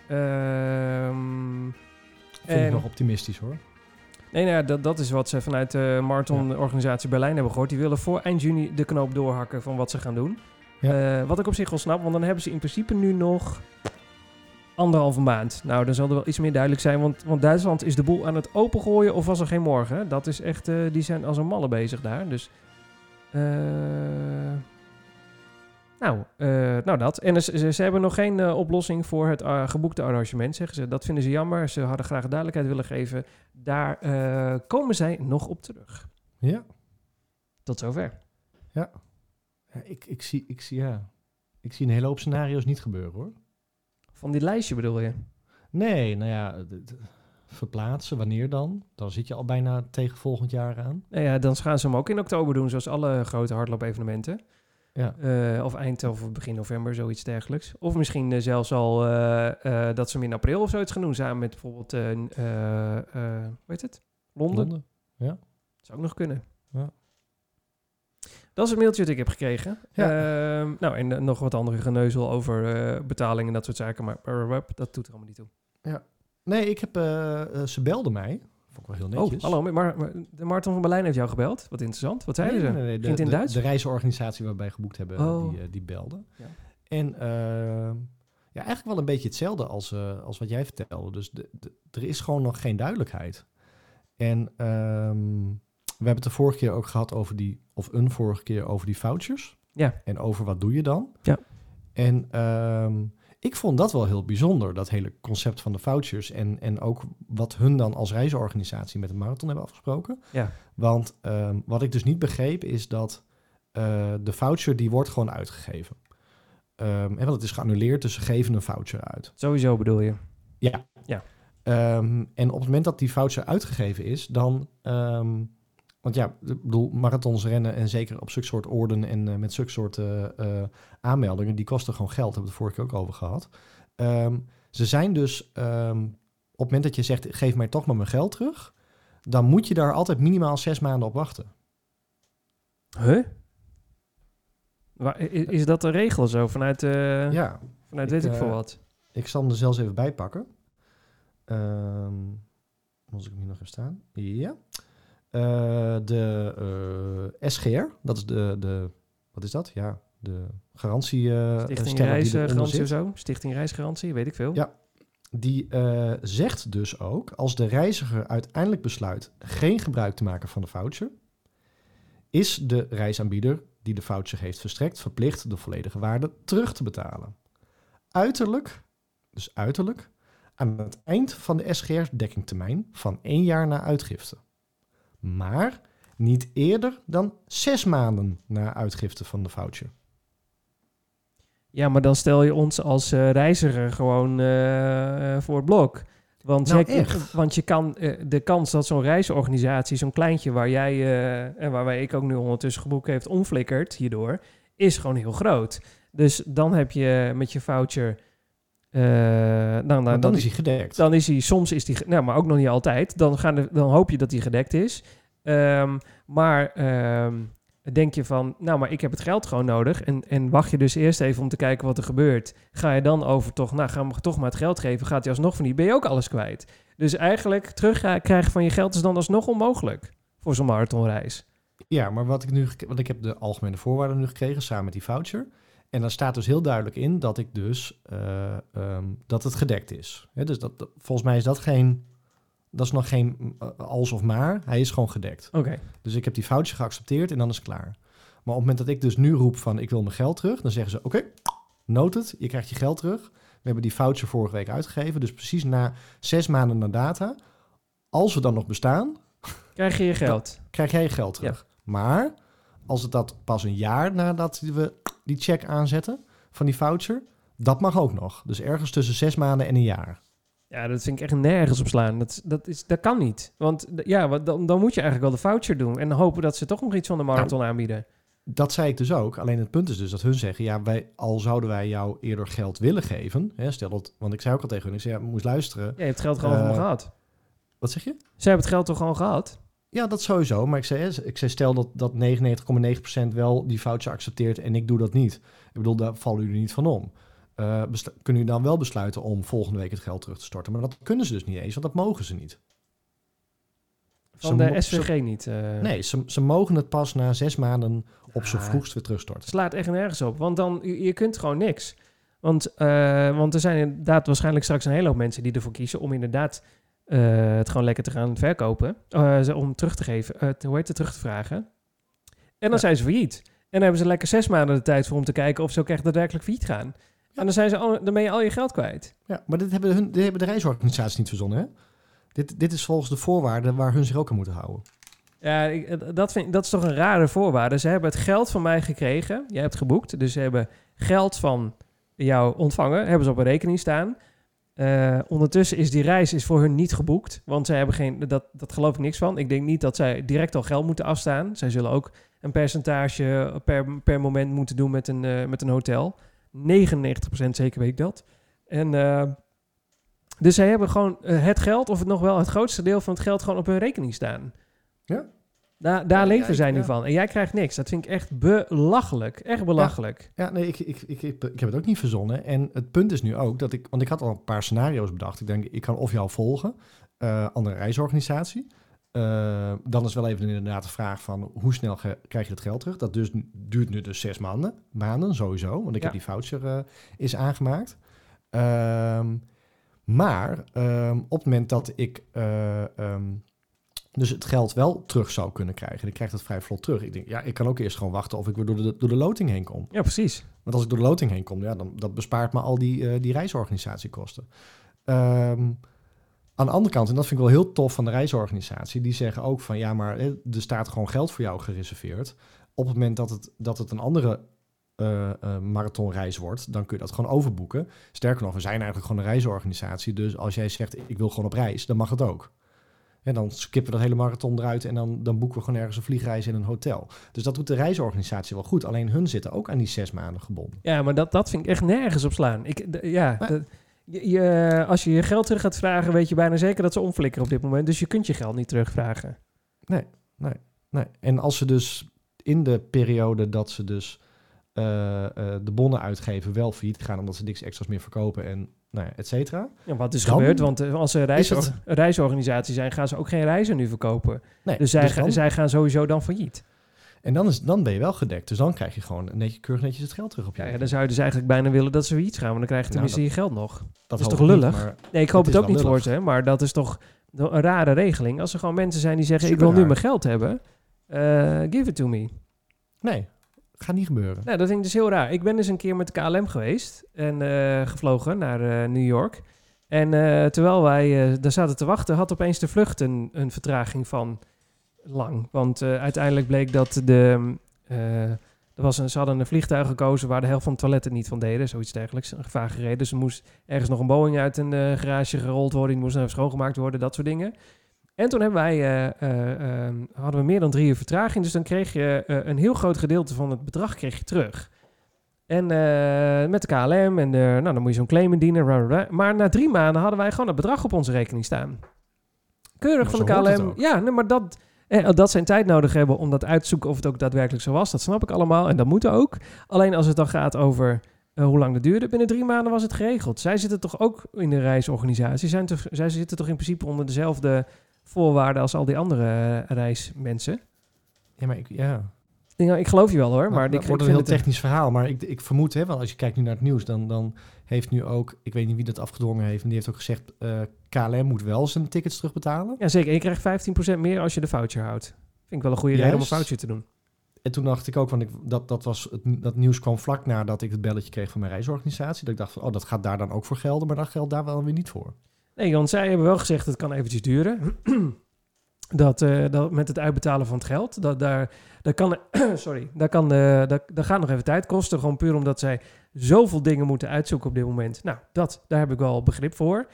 Ehm, Vind ik nog optimistisch hoor. Nee, nou ja, dat, dat is wat ze vanuit de Marathon-organisatie Berlijn hebben gehoord. Die willen voor eind juni de knoop doorhakken van wat ze gaan doen. Ja. Eh, wat ik op zich wel snap, want dan hebben ze in principe nu nog anderhalve maand. Nou, dan zal er wel iets meer duidelijk zijn, want, want Duitsland is de boel aan het opengooien of was er geen morgen. Dat is echt, eh, die zijn als een malle bezig daar. Dus, eh, nou, eh, nou dat. En ze, ze, hebben nog geen eh, oplossing voor het eh, geboekte arrangement, zeggen ze. Dat vinden ze jammer. Ze hadden graag duidelijkheid willen geven. Daar komen zij nog op terug. Ja. Tot zover. Ja, ik, ik, zie, ik, zie, ja. ik zie een hele hoop scenario's niet gebeuren hoor. Van dit lijstje bedoel je? Nee, nou ja, verplaatsen, wanneer dan? Dan zit je al bijna tegen volgend jaar aan. Nou ja, dan gaan ze hem ook in oktober doen, zoals alle grote hardloop-evenementen. Ja, Eh, of eind of begin november, zoiets dergelijks. Of misschien eh, zelfs al eh, dat ze hem in april of zoiets gaan doen, samen met bijvoorbeeld, hoe heet het? Londen. Londen. Zou ook nog kunnen. Ja. Dat is het mailtje dat ik heb gekregen. Ja. Ehm, nou, en nog wat andere geneuzel over eh, betaling en dat soort zaken, maar dat doet er allemaal niet toe. Nee, ik heb, ze belden mij. Vond ik wel heel netjes. Oh, hallo, maar, maar de Marathon van Berlijn heeft jou gebeld. Wat interessant. Wat zeiden Nee, ze? nee, nee, de, in de- Duits? De reisorganisatie waar wij geboekt hebben, Oh. die, eh, die belde. Ja. En eh, ja, eigenlijk wel een beetje hetzelfde als, eh, als wat jij vertelde. Dus de, de- er is gewoon nog geen duidelijkheid. En ehm, we hebben het de vorige keer ook gehad over die, of een vorige keer over die vouchers. Ja. En over wat doe je dan? Ja. En ehm, ik vond dat wel heel bijzonder, dat hele concept van de vouchers. En, en ook wat hun dan als reisorganisatie met de marathon hebben afgesproken. Ja. Want ehm, wat ik dus niet begreep is dat eh, de voucher die wordt gewoon uitgegeven. Ehm, en want het is geannuleerd, dus ze geven een voucher uit. Sowieso bedoel je. Ehm, en op het moment dat die voucher uitgegeven is, dan... ehm, want ja, ik bedoel, marathons rennen en zeker op zulke soort orden en eh, met zulke soort eh, eh, aanmeldingen, die kosten gewoon geld. Daar hebben we het vorige keer ook over gehad. Ehm, ze zijn dus, ehm, op het moment dat je zegt, geef mij toch maar mijn geld terug, dan moet je daar altijd minimaal zes maanden op wachten. Huh? Waar, is dat de regel zo vanuit, ja, vanuit ik, weet ik veel wat? ik zal hem er zelfs even bij pakken. Moet ik hem hier nog even staan? Ja. Eh, de eh, SGR, dat is de, de, wat is dat? Ja, de garantie eh Stichting Reisgarantie of zo? Stichting Reisgarantie, weet ik veel. Ja. Die zegt dus ook, als de reiziger uiteindelijk besluit geen gebruik te maken van de voucher, is de reisaanbieder die de voucher heeft verstrekt verplicht de volledige waarde terug te betalen. Uiterlijk, dus uiterlijk, aan het eind van de SGR-dekkingtermijn van één jaar na uitgifte. Maar niet eerder dan zes maanden na uitgifte van de voucher. Ja, maar dan stel je ons als eh, reiziger gewoon eh, eh, voor het blok. Want, Nou, echt? want je kan de kans dat zo'n reisorganisatie, zo'n kleintje waar jij en waarbij ik ook nu ondertussen geboekt heeft, omflikkert hierdoor, is gewoon heel groot. Dus dan heb je met je voucher. Eh, nou, nou, dan dan, is hij gedekt. dan is hij soms is ge- nou, maar ook nog niet altijd. Dan, gaan de, dan hoop je dat hij gedekt is. Ehm, maar ehm, denk je van, nou, maar ik heb het geld gewoon nodig. En, en wacht je dus eerst even om te kijken wat er gebeurt. Ga je dan over toch, nou, ga hem toch maar het geld geven. Gaat hij alsnog van die, ben je ook alles kwijt. Dus eigenlijk terugkrijgen van je geld is dan alsnog onmogelijk voor zo'n marathonreis. Ja, maar wat ik nu, want ik heb de algemene voorwaarden nu gekregen samen met die voucher. En daar staat dus heel duidelijk in dat ik dus eh, ehm, dat het gedekt is. Dus dat, dat- volgens mij is dat geen, dat is nog geen eh, als of maar. Hij is gewoon gedekt. Oké, Dus ik heb die voucher geaccepteerd en dan is het klaar. Maar op het moment dat ik dus nu roep van ik wil mijn geld terug, dan zeggen ze oké, noted, je krijgt je geld terug. We hebben die voucher vorige week uitgegeven, dus precies na zes maanden na data. Als we dan nog bestaan, krijg je je geld. krijg jij je geld terug. Maar als het dat pas een jaar nadat we die check aanzetten van die voucher, dat mag ook nog. Dus ergens tussen zes maanden en een jaar. Ja, dat vind ik echt nergens op slaan. Dat, dat, is, dat kan niet. Want ja, wat- dan, dan moet je eigenlijk wel de voucher doen. En hopen dat ze toch nog iets van de marathon aanbieden. Dat zei ik dus ook. Alleen het punt is dus dat hun zeggen, ja, wij, al zouden wij jou eerder geld willen geven, hè, stel dat, want ik zei ook al tegen hun, ik zei, ja, moest luisteren. Ja, je hebt het geld gewoon Eh, gehad. Wat zeg je? Zij hebben het geld toch gewoon gehad? Ja, dat sowieso. Maar ik zei, ik zei stel dat, dat 99,9% wel die voucher accepteert en ik doe dat niet. Ik bedoel, daar vallen jullie niet van om. Eh, kunnen jullie dan wel besluiten om volgende week het geld terug te storten? Maar dat kunnen ze dus niet eens, want dat mogen ze niet. Van Ze de SVG niet. eh. Nee, ze, ze mogen het pas na zes maanden op Ja. vroegst weer terugstorten. slaat echt nergens op. Want dan, je, je kunt gewoon niks. Want, eh, want er zijn inderdaad waarschijnlijk straks een hele hoop mensen die ervoor kiezen om inderdaad eh, het gewoon lekker te gaan verkopen. Ze- om terug te geven, eh, hoe heet het, terug te vragen. En dan Ja. zijn ze failliet. En dan hebben ze lekker zes maanden de tijd voor om te kijken of ze ook echt daadwerkelijk failliet gaan. En dan, zijn ze al, dan ben je al je geld kwijt. Ja, maar dit hebben, hun, dit hebben de reisorganisaties niet verzonnen, hè? Dit, dit is volgens de voorwaarden waar hun zich ook aan moeten houden. Ja, ik, dat, vind, dat is toch een rare voorwaarde. Ze hebben het geld van mij gekregen. Jij hebt geboekt. Dus ze hebben geld van jou ontvangen. Hebben ze op een rekening staan. Eh, ondertussen is die reis is voor hun niet geboekt. Want zij hebben geen... Dat, dat geloof ik niks van. Ik denk niet dat zij direct al geld moeten afstaan. Zij zullen ook een percentage per, per moment moeten doen met een, eh, met een hotel. 99% zeker weet ik dat. En... eh, dus zij hebben gewoon het geld, of het nog wel het grootste deel van het geld, gewoon op hun rekening staan. Ja. Daar, daar Ja, leven zij nu ja. van. En jij krijgt niks. Dat vind ik echt belachelijk. Echt belachelijk. Ja, nee, ik, ik, ik, ik, heb het ook niet verzonnen. En het punt is nu ook dat ik, want ik had al een paar scenario's bedacht. Ik denk, ik kan of jou volgen, eh andere reisorganisatie. Eh, dan is wel even inderdaad de vraag van hoe snel krijg je het geld terug? Dat dus, duurt nu dus zes maanden, maanden sowieso, want ik heb die voucher eh, is aangemaakt. Ehm, maar ehm, op het moment dat ik, eh, ehm, dus het geld wel terug zou kunnen krijgen. En ik krijg dat vrij vlot terug. Ik denk, ja, ik kan ook eerst gewoon wachten of ik weer door de, door de loting heen kom. Ja, precies. Want als ik door de loting heen kom, ja, dan dat bespaart me al die, eh, die reisorganisatiekosten. Ehm, aan de andere kant, en dat vind ik wel heel tof van de reisorganisatie, die zeggen ook van ja, maar eh, er staat gewoon geld voor jou gereserveerd. Op het moment dat het, dat het een andere eh, eh, marathonreis wordt, dan kun je dat gewoon overboeken. Sterker nog, we zijn eigenlijk gewoon een reisorganisatie. Dus als jij zegt ik wil gewoon op reis, dan mag het ook. En dan skippen we dat hele marathon eruit en dan, dan boeken we gewoon ergens een vliegreis in een hotel. Dus dat doet de reisorganisatie wel goed. Alleen hun zitten ook aan die zes maanden gebonden. Ja, maar dat, dat vind ik echt nergens op slaan. Ik, ja, Maar- dat- je, je- als je je geld terug gaat vragen, weet je bijna zeker dat ze omflikkeren op dit moment. Dus je kunt je geld niet terugvragen. Nee. En als ze dus in de periode dat ze dus eh, eh, de bonnen uitgeven wel failliet gaan omdat ze niks extra's meer verkopen en nou ja, et cetera. Ja, wat is Dan gebeurd? Want eh, als ze reis, het- reisorganisatie zijn, gaan ze ook geen reizen nu verkopen. Nee, Dus zij, ga- dan- zij gaan sowieso dan failliet. En dan, is, dan ben je wel gedekt. Dus dan krijg je gewoon netjes, keurig netjes het geld terug op je. Ja, dan zou je dus eigenlijk bijna willen dat ze failliet gaan. Want dan krijg je Nou, tenminste je geld nog. dat is toch niet, lullig? Nee, ik hoop Het ook niet wel voor ze. Maar dat is toch een rare regeling. Als er gewoon mensen zijn die zeggen, ik wil nu mijn geld hebben. eh, give it to me. nee, gaat niet gebeuren. Nou, dat vind ik dus heel raar. Ik ben dus een keer met KLM geweest en eh, gevlogen naar eh, New York. En eh, terwijl wij daar zaten te wachten, had opeens de vlucht een, een vertraging van lang. Want uiteindelijk bleek dat de. eh, er was een, ze hadden een vliegtuig gekozen waar de helft van de toiletten niet van deden. Zoiets dergelijks. Een gevaar gereden. Dus er moest ergens nog een Boeing uit een garage gerold worden. Die moest schoongemaakt worden. Dat soort dingen. En toen hebben wij, eh, eh, eh, hadden we meer dan drie uur vertraging. Dus dan kreeg je eh, een heel groot gedeelte van het bedrag kreeg je terug. En met de KLM en de, nou, dan moet je zo'n claim indienen. bla, bla, bla. Maar na drie maanden hadden wij gewoon het bedrag op onze rekening staan. Keurig van de KLM. Ja, nee, maar dat, dat zijn tijd nodig hebben om dat uit te zoeken of het ook daadwerkelijk zo was. Dat snap ik allemaal en dat moet ook. Alleen als het dan gaat over hoe lang het duurde, binnen drie maanden was het geregeld. Zij zitten toch ook in de reisorganisatie. Zijn toch, zij zitten toch in principe onder dezelfde voorwaarden als al die andere eh, reismensen. Ja, maar ik, ja. Ik nou, ik geloof je wel hoor, maar Maar ik, dat ik wordt een heel technisch verhaal. Maar ik, ik vermoed, hè, want als je kijkt nu naar het nieuws, dan, dan heeft nu ook, ik weet niet wie dat afgedwongen heeft, en die heeft ook gezegd, eh, KLM moet wel zijn tickets terugbetalen. Ja, zeker. En je krijgt 15% meer als je de voucher houdt. Vind ik wel een goede reden om een voucher te doen. En toen dacht ik ook, want ik, dat, dat, was het, dat nieuws kwam vlak nadat ik het belletje kreeg van mijn reisorganisatie. Dat ik dacht van, oh, dat gaat daar dan ook voor gelden, maar dat geldt daar wel weer niet voor. Nee, want zij hebben wel gezegd het kan eventjes duren. dat, eh, dat met het uitbetalen van het geld, dat daar, daar kan, sorry, daar kan, eh daar, daar gaat nog even tijd kosten. Gewoon puur omdat zij zoveel dingen moeten uitzoeken op dit moment. Nou, dat, daar heb ik wel begrip voor.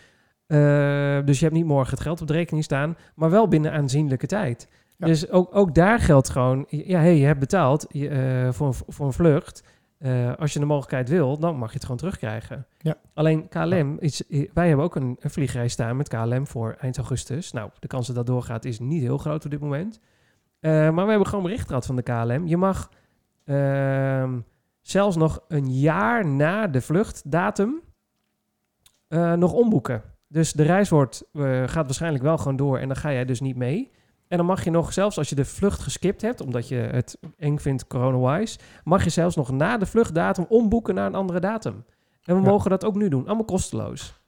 Eh, dus je hebt niet morgen het geld op de rekening staan, maar wel binnen aanzienlijke tijd. Ja. Dus ook, ook daar geldt gewoon, ja, hey, je hebt betaald je, voor, voor een vlucht. Eh, als je de mogelijkheid wil, dan mag je het gewoon terugkrijgen. Ja. Alleen KLM, is, wij hebben ook een, een vliegreis staan met KLM voor eind augustus. Nou, de kans dat dat doorgaat is niet heel groot op dit moment. Eh, maar we hebben gewoon bericht gehad van de KLM. Je mag ehm, zelfs nog een jaar na de vluchtdatum eh, nog omboeken. Dus de reis wordt, gaat waarschijnlijk wel gewoon door en dan ga jij dus niet mee. En dan mag je nog, zelfs als je de vlucht geskipt hebt, omdat je het eng vindt corona-wise, mag je zelfs nog na de vluchtdatum omboeken naar een andere datum. En we Ja. mogen dat ook nu doen, allemaal kosteloos.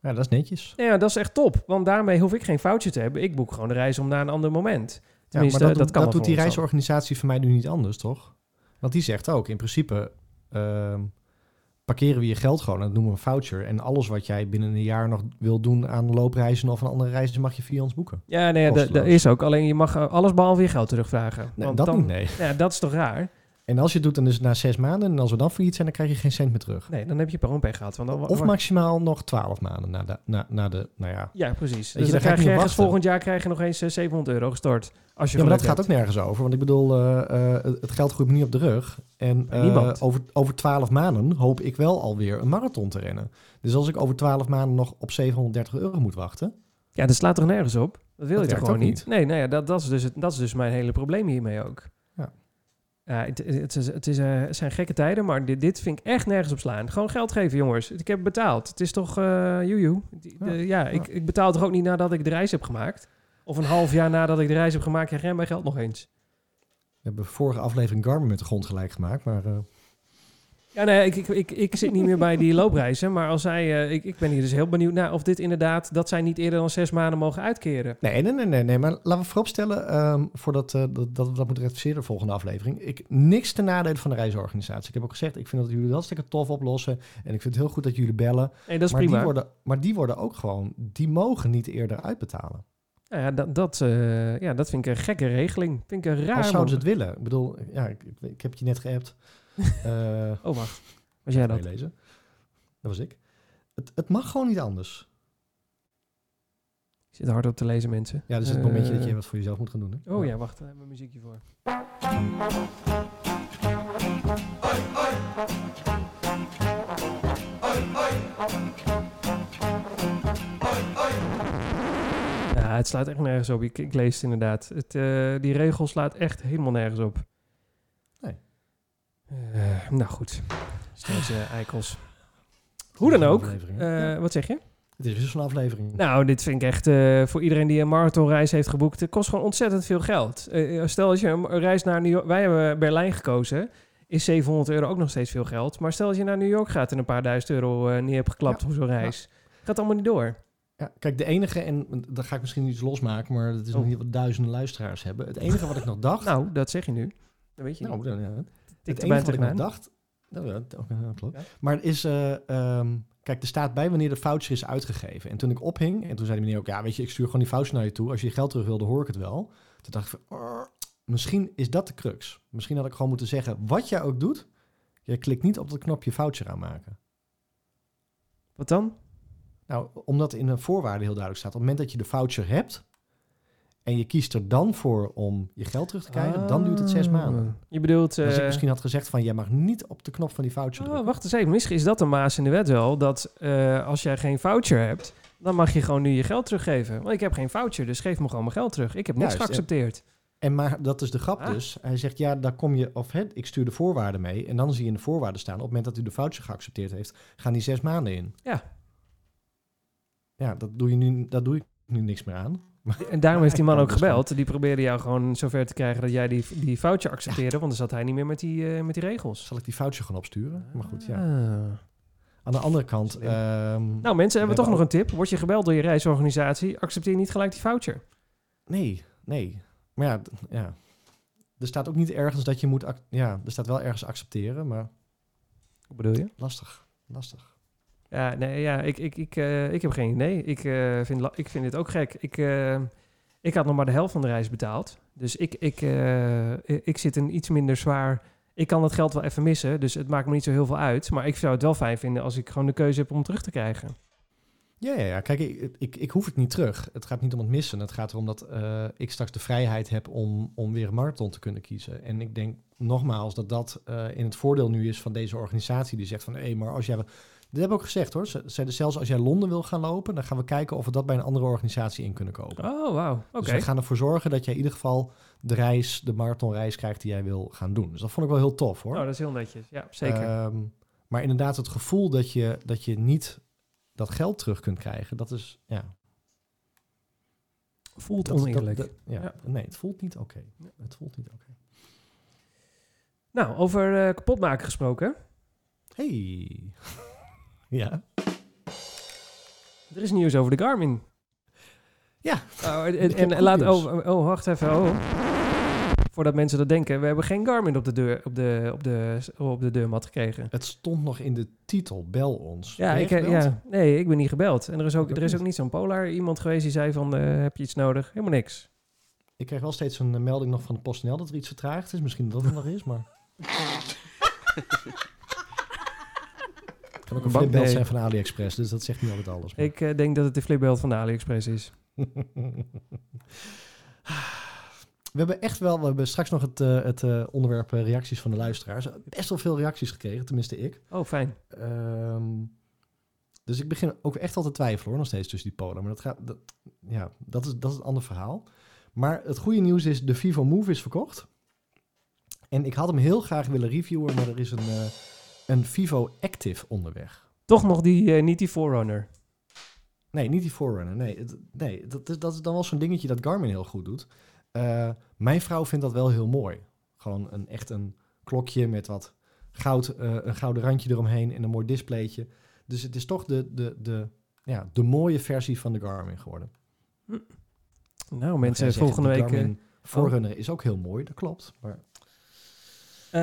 Ja, dat is netjes. Ja, dat is echt top, want daarmee hoef ik geen foutje te hebben. Ik boek gewoon de reis om naar een ander moment. Ja, maar dat, dat, doet- kan dat doet die reisorganisatie van mij nu niet anders, toch? Want die zegt ook, in principe ehm, parkeren we je geld gewoon, en dat noemen we een voucher. En alles wat jij binnen een jaar nog wil doen aan loopreizen of een andere reizen, mag je via ons boeken. Ja, nee, dat, is ook. Alleen je mag eh, alles behalve je geld terugvragen. Nee, Want dat dan, niet, nee. Ja, dat is toch raar? En als je het doet, dan is het na zes maanden. En als we dan failliet zijn, dan krijg je geen cent meer terug. Nee, dan heb je per onpech gehad. Want dan, Of maximaal nog twaalf maanden na de, na, na de nou ja. Ja, precies. dus dan krijg niet je ergens volgend jaar krijg je nog eens eh, 700 euro gestort. Als je Ja, maar dat gaat ook nergens over. Want ik bedoel, eh, eh, het geld groeit me niet op de rug. En eh, niemand. over, over 12 maanden hoop ik wel alweer een marathon te rennen. Dus als ik over 12 maanden nog op 730 euro moet wachten. Ja, dat slaat toch nergens op? Dat wil Dat je toch gewoon ook niet? Nee, nou ja, dat, dat, is dus het, dat is dus mijn hele probleem hiermee ook. Het, het, is, het, is, eh, het zijn gekke tijden, maar dit, dit vind ik echt nergens op slaan. Gewoon geld geven, jongens. Ik heb betaald. Het is toch, eh joejoe. Ja, ja, Ik, ik betaal toch ook niet nadat ik de reis heb gemaakt? Of een half jaar nadat ik de reis heb gemaakt, krijg jij mijn geld nog eens. We hebben vorige aflevering Garmin met de grond gelijk gemaakt. Maar eh, Ja, nee, ik, ik, ik, ik zit niet meer bij die loopreizen. Maar als zij, eh, ik, ik ben hier dus heel benieuwd naar of dit inderdaad, dat zij niet eerder dan zes maanden mogen uitkeren. Nee, nee, nee, nee, nee. Maar laten we vooropstellen, ehm voordat eh, dat, dat dat rectificeren de volgende aflevering. Ik, niks ten nadele van de reisorganisatie. Ik heb ook gezegd, ik vind dat jullie dat hartstikke tof oplossen. En ik vind het heel goed dat jullie bellen. Nee, dat is maar, prima. Die worden, maar die worden ook gewoon, die mogen niet eerder uitbetalen. Nou ja, dat, dat, eh, ja, dat vind ik een gekke regeling. Vind ik een raar. Als zouden ze het willen. Ik bedoel, ja, ik, ik, heb je net geappt. Eh Oh, wacht. Was jij dat? lezen. Dat was ik. Het, het mag gewoon niet anders. Ik zit hard op te lezen, mensen. Ja, dus het momentje dat je Eh, wat voor jezelf moet gaan doen. Hè? Oh ja, wacht. Daar hebben we muziekje voor. Ja, het slaat echt nergens op. Ik, ik lees het inderdaad. Het, eh, die regel slaat echt helemaal nergens op. Eh, nou goed. Steltje eikels. Hoe dan ook. Eh? Ja, Wat zeg je? het is dus zo'n aflevering. Nou, dit vind ik echt eh, voor iedereen die een marathonreis heeft geboekt. Het kost gewoon ontzettend veel geld. Eh, stel als je een reis naar New York. Wij hebben Berlijn gekozen. Is 700 euro ook nog steeds veel geld. Maar stel als je naar New York gaat en een paar duizend euro eh, neer hebt geklapt Ja. voor zo'n reis. Gaat allemaal niet door. Ja, kijk, de enige, en dan ga ik misschien iets losmaken, maar dat is nog Oh. niet wat duizenden luisteraars hebben. Het enige wat ik nog dacht. Nou, dat zeg je nu. Dat weet je nou, niet. dan, ja, het enige wat ik nog dacht. Nou, ja, dat- klopt. Ja. Maar het is, eh, ehm, kijk, er staat bij wanneer de voucher is uitgegeven. En toen ik ophing, en toen zei de meneer ook, ja, weet je, ik stuur gewoon die voucher naar je toe. Als je je geld terug wil, dan hoor ik het wel. Toen dacht ik van, "Oh, misschien is dat de crux. Misschien had ik gewoon moeten zeggen, wat jij ook doet, je klikt niet op dat knopje voucher aanmaken. Wat dan? Nou, omdat in een voorwaarde heel duidelijk staat, op het moment dat je de voucher hebt en je kiest er dan voor om je geld terug te krijgen, dan duurt het zes Ah. maanden. Je bedoelt... Als ik eh, misschien had gezegd van, jij mag niet op de knop van die voucher Oh, drukken. wacht eens even. Misschien is dat een maas in de wet wel. Dat eh, als jij geen voucher hebt, dan mag je gewoon nu je geld teruggeven. Want ik heb geen voucher, dus geef me gewoon mijn geld terug. Ik heb niks Juist, geaccepteerd. En maar dat is de grap Ah. dus. Hij zegt, ja, daar kom je, of hè, ik stuur de voorwaarden mee. En dan zie je in de voorwaarden staan, op het moment dat u de voucher geaccepteerd heeft, gaan die zes maanden in. Ja. Ja, dat doe je nu, daar doe ik nu niks meer aan. En daarom heeft die man ook gebeld. Die probeerde jou gewoon zover te krijgen dat jij die, die voucher accepteerde. Want dan zat hij niet meer met die, eh, met die regels. Zal ik die voucher gewoon opsturen? Maar goed, ja. Ah. Aan de andere kant... Ehm, Nou mensen, hebben we toch hebben nog een tip. Word je gebeld door je reisorganisatie, accepteer niet gelijk die voucher. Nee, nee. Maar ja, ja. Er staat ook niet ergens dat je moet... Ja, er staat wel ergens accepteren, maar Hoe bedoel je? lastig. Lastig. Ja, nee, ja, ik, ik, ik, eh, ik heb geen idee. Ik, eh, vind, ik vind dit ook gek. Ik, eh, ik had nog maar de helft van de reis betaald. Dus ik, ik, ik- zit een iets minder zwaar... Ik kan dat geld wel even missen, dus het maakt me niet zo heel veel uit. Maar ik zou het wel fijn vinden als ik gewoon de keuze heb om terug te krijgen. Ja, ja, ja. Kijk, ik, ik, ik hoef het niet terug. Het gaat niet om het missen. Het gaat erom dat ik straks de vrijheid heb om, om weer een marathon te kunnen kiezen. En ik denk nogmaals dat dat in het voordeel nu is van deze organisatie. Die zegt van, hé, maar als jij... Dit hebben we ook gezegd hoor. Ze zeiden zelfs als jij Londen wil gaan lopen, dan gaan we kijken of we dat bij een andere organisatie in kunnen kopen. Oh, wauw. Oké. Dus we gaan ervoor zorgen dat jij in ieder geval de reis, de marathonreis krijgt die jij wil gaan doen. Dus dat vond ik wel heel tof hoor. Nou, dat is heel netjes. Ja, zeker. Ehm, maar inderdaad, het gevoel dat je, dat je niet dat geld terug kunt krijgen, dat is, ja... Voelt dat- dat- oneerlijk. dat- ja. Ja. Nee, het voelt niet oké. Het voelt niet oké. Nou, over eh kapotmaken gesproken. Hey. ja. Er is nieuws over de Garmin. Ja. Oh, en en laat, oh, oh, wacht even. Oh. Voordat mensen dat denken, we hebben geen Garmin op de, deur, op de, op de, op de deurmat gekregen. Het stond nog in de titel, bel ons. Ja, ik, gebeld? ja, nee, ik ben niet gebeld. En er is ook, er is ook niet. niet zo'n Polar iemand geweest die zei van, eh, heb je iets nodig? Helemaal niks. Ik krijg wel steeds een eh, melding nog van de PostNL dat er iets vertraagd is. Misschien dat het nog is, maar... Kan ook een flipbelt nee. zijn van AliExpress, dus dat zegt niet altijd alles. maar- Ik eh, denk dat het de flipbelt van de AliExpress is. We hebben echt wel, we hebben straks nog het, eh, het eh, onderwerp reacties van de luisteraars. Best wel veel reacties gekregen, tenminste ik. Oh, fijn. Ehm, dus ik begin ook echt al te twijfelen hoor, nog steeds tussen die polen. Maar dat, gaat, dat, ja, dat, is, dat is een ander verhaal. Maar het goede nieuws is, de Vivo Move is verkocht. En ik had hem heel graag willen reviewen, maar er is een, een Vivo Active onderweg. Toch nog die, eh, niet die Forerunner. Nee, niet die Forerunner. Nee, het- nee dat, is, dat is dan wel zo'n dingetje dat Garmin heel goed doet. Eh, mijn vrouw vindt dat wel heel mooi. Gewoon een, echt een klokje met wat goud, eh, een gouden randje eromheen en een mooi displaytje. Dus het is toch de, de, de, ja, de mooie versie van de Garmin geworden. Nou, ga je mensen, volgende de week... Garmin Forerunner is ook heel mooi, dat klopt. Maar eh,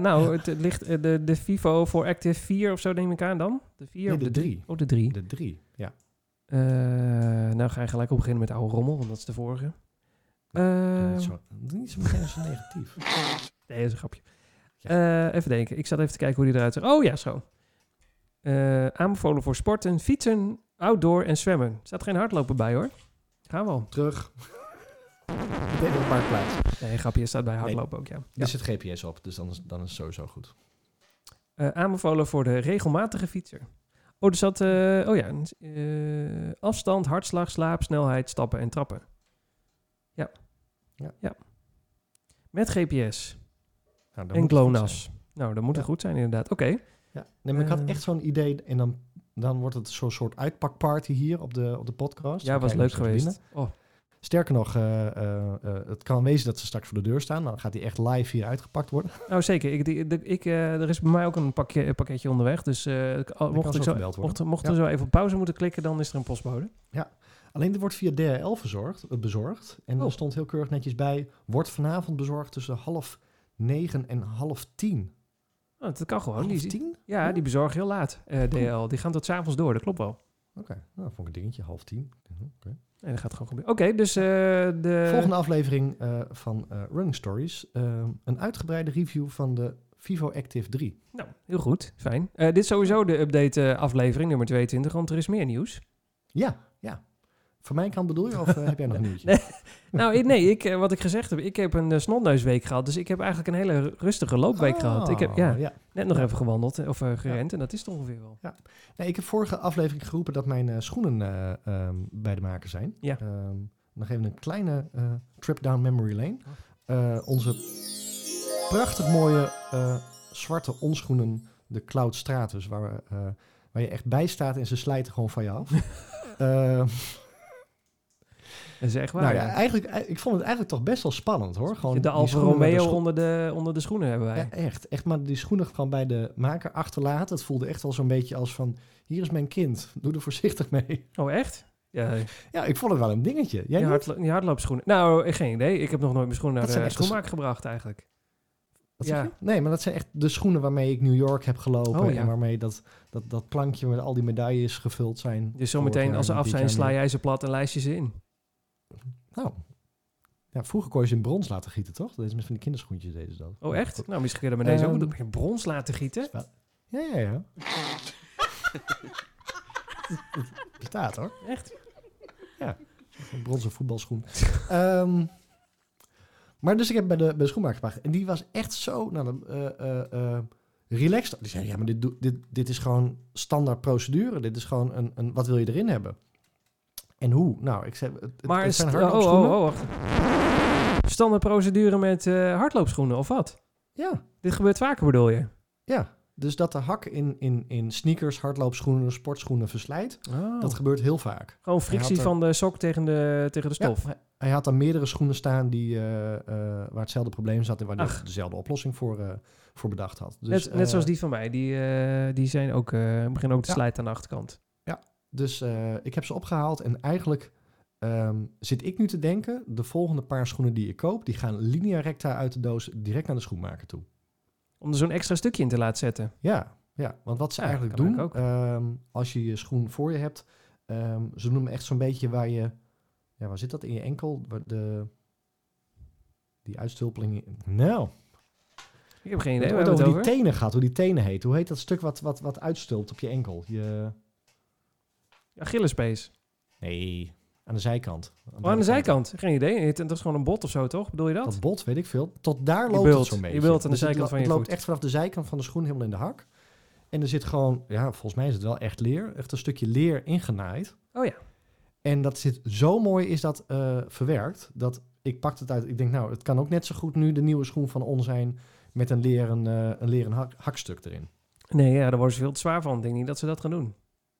nou, het ligt eh, de, de Vivo voor Active 4 of zo neem ik aan dan? De 4 Nee, of de drie? drie. Oh, de 3. de drie, ja. nou ga je gelijk op beginnen met oude rommel, want dat is de vorige. Eh, niet zo, niet zo meteen zo negatief. Nee, dat is een grapje. Eh, even denken. Ik zat even te kijken hoe die eruit ziet. Oh ja, zo. Eh, aanbevolen voor sporten, fietsen, outdoor en zwemmen. Er staat geen hardlopen bij hoor. Gaan we al. Terug. Meteen op een parkplaats. Nee, grapje. Staat bij hardlopen ook, ja. ja. Er zit GPS op, dus dan is, dan is het sowieso goed. Eh, aanbevolen voor de regelmatige fietser. Oh, er zat... eh, oh ja. eh, afstand, hartslag, slaap, snelheid, stappen en trappen. Ja. Ja. Met GPS Nou, dan en het GLONASS. Nou, dat moet Ja. er goed zijn inderdaad. Oké. Ja, nee, maar ik had echt zo'n idee en dan, dan wordt het zo'n soort uitpakparty hier op de, op de podcast. Ja, Dan was leuk geweest. Oh, Sterker nog, eh, eh, eh, het kan wezen dat ze straks voor de deur staan. Dan gaat die echt live hier uitgepakt worden. Nou, zeker. Ik, die- de- ik, er is bij mij ook een pakje, pakketje onderweg. Dus mocht, ik zo, mocht, mocht Ja. er zo even op pauze moeten klikken, dan is er een postbode. Alleen dit wordt via DHL verzorgd, bezorgd. En Oh. er stond heel keurig netjes bij... wordt vanavond bezorgd tussen half negen en half tien. Oh, dat kan gewoon. half tien? ja, die bezorgen heel laat, eh, DL. Die gaan tot 's avonds door, dat klopt wel. Oké, nou, vond ik een dingetje, half tien. Oké. Nee, dat gaat gewoon gebeuren. Oké, dus eh, de... Volgende aflevering eh, van eh, Running Stories. eh, een uitgebreide review van de Vivo Active 3. Nou, heel goed. Fijn. Dit is sowieso de update aflevering nummer 22, want er is meer nieuws. Ja, ja. Van mijn kant bedoel je, of eh, heb jij nog een nieuwtje? Nee. Nou, nee, ik, eh, wat ik gezegd heb, ik heb een uh, snotneusweek gehad. Dus ik heb eigenlijk een hele rustige loopweek gehad. Ik heb Oh, ja, ja. net nog even gewandeld eh, of eh, gerend en dat is het ongeveer wel. Nee, ik heb vorige aflevering geroepen dat mijn eh, schoenen eh, ehm, bij de maker zijn. Ja. Ehm, nog even een kleine eh, trip down memory lane. Eh, onze prachtig mooie eh, zwarte onschoenen, de Cloud Stratus, waar, eh, waar je echt bij staat en ze slijten gewoon van je af. Dat is echt waar. nou ja, ja. eigenlijk, eh, ik vond het eigenlijk toch best wel spannend hoor. Gewoon de Alfa de Romeo onder de, onder de schoenen hebben wij. Ja, echt. Echt maar die schoenen gewoon bij de maker achterlaten. Het voelde echt wel zo'n beetje als van, hier is mijn kind, doe er voorzichtig mee. Oh, echt? Ja, Ja, ik vond het wel een dingetje. Jij die, hardlo die hardloopschoenen. Nou, eh, geen idee. Ik heb nog nooit mijn schoenen naar de schoenmaker gebracht eigenlijk. Wat Ja. zeg? Nee, maar dat zijn echt de schoenen waarmee ik New York heb gelopen. Oh, ja. En waarmee dat, dat, dat plankje met al die medailles gevuld zijn. Dus zometeen als ze en af zijn, sla jij ze plat en lijst je ze in. Nou, ja, vroeger kon je ze in brons laten gieten, toch? Dat is met van die kinderschoentjes deden ze dat. Oh, echt? Nou, misschien kun je dat met deze Ehm, ook. Heb je brons laten gieten? Ja, ja, ja. Het bestaat hoor. Echt? Een bronzen voetbalschoen. Ehm, maar dus ik heb bij de, bij de schoenmaker gebracht. En die was echt zo nou, eh, relaxed. Die zei, ja, maar dit, dit, dit is gewoon standaard procedure. Dit is gewoon een, een... Wat wil je erin hebben? En hoe? Nou, ik zei... Het, Maar het zijn oh, oh, hardloopschoenen. oh, wacht. Standaard procedure met eh, hardloopschoenen of wat? Ja, Dit gebeurt vaker bedoel je? ja. Dus dat de hak in, in, in sneakers, hardloopschoenen, sportschoenen verslijt. Oh. Dat gebeurt heel vaak. Gewoon frictie er- van de sok tegen de, tegen de stof. Ja, hij, hij had dan meerdere schoenen staan die, eh, eh, waar hetzelfde probleem zat en waar hij dezelfde oplossing voor, voor bedacht had. Dus, net, net zoals die van mij. Die, die zijn ook, beginnen ook te Ja. slijten aan de achterkant. Dus eh, ik heb ze opgehaald en eigenlijk ehm, zit ik nu te denken, de volgende paar schoenen die ik koop, die gaan linea recta uit de doos direct naar de schoenmaker toe. Om er zo'n extra stukje in te laten zetten. Ja, ja want wat ze Ja, eigenlijk doen, ehm, als je je schoen voor je hebt, ehm, ze hem echt zo'n beetje waar je, ja, waar zit dat in je enkel? De, die uitstulpeling, in- nou, Ik heb geen idee waar het over die over. tenen gehad, hoe die tenen heet. Hoe heet dat stuk wat, wat, wat uitstulpt op je enkel? Je, Achillespees. nee, aan de zijkant. Oh, aan de zijkant. Geen idee. Het- Dat is gewoon een bot of zo, toch? Bedoel je dat? Dat bot, weet ik veel. Tot daar Je loopt bult. het zo'n Je beetje. bult aan de Dus zijkant van je Het loopt echt vanaf de zijkant van de schoen helemaal in de hak. En er zit gewoon, ja, volgens mij is het wel echt leer. Echt een stukje leer ingenaaid. Oh ja. En dat zit zo mooi is dat eh, verwerkt. Dat ik pak het uit. Ik denk, nou, het kan ook net zo goed nu de nieuwe schoen van On zijn. Met een leren, eh, een leren hak- hakstuk erin. Nee, ja, daar worden ze veel te zwaar van. Ik denk niet dat ze dat gaan doen.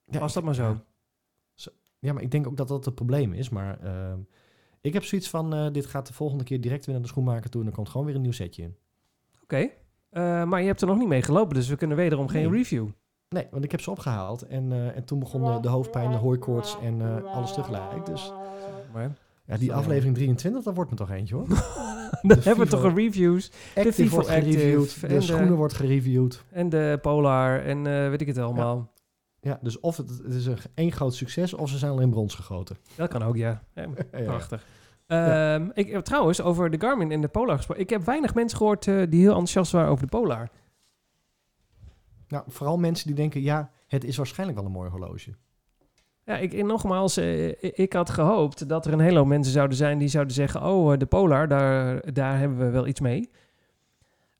Ja, Was dat maar zo. Ja. Ja, maar ik denk ook dat dat het probleem is. Maar ehm, ik heb zoiets van, eh, dit gaat de volgende keer direct weer naar de schoenmaker toe. En er komt gewoon weer een nieuw setje in. Oké. Eh, maar je hebt er nog niet mee gelopen, dus we kunnen wederom geen review. Nee, want ik heb ze opgehaald. En, eh, en toen begon de, de hoofdpijn, de hooikoorts en alles tegelijk. Dus Maar ja, die aflevering 23, dat wordt me toch eentje hoor. dan hebben we toch een reviews. Active Vivo wordt gereviewd, en de de- schoenen wordt gereviewd. En de Polar en weet ik het allemaal. Ja, dus of het, het is een één groot succes of ze zijn al in brons gegoten. Dat kan ook, ja. Ja, Ja, ja. Prachtig. Ehm, ik, eh, trouwens, over de Garmin en de Polar gesproken. Ik heb weinig mensen gehoord eh, die heel enthousiast waren over de Polar. Nou, vooral mensen die denken, ja, het is waarschijnlijk wel een mooi horloge. Ja, ik, nogmaals, eh, ik had gehoopt dat er een hele hoop mensen zouden zijn die zouden zeggen: Oh, de Polar, daar, daar hebben we wel iets mee.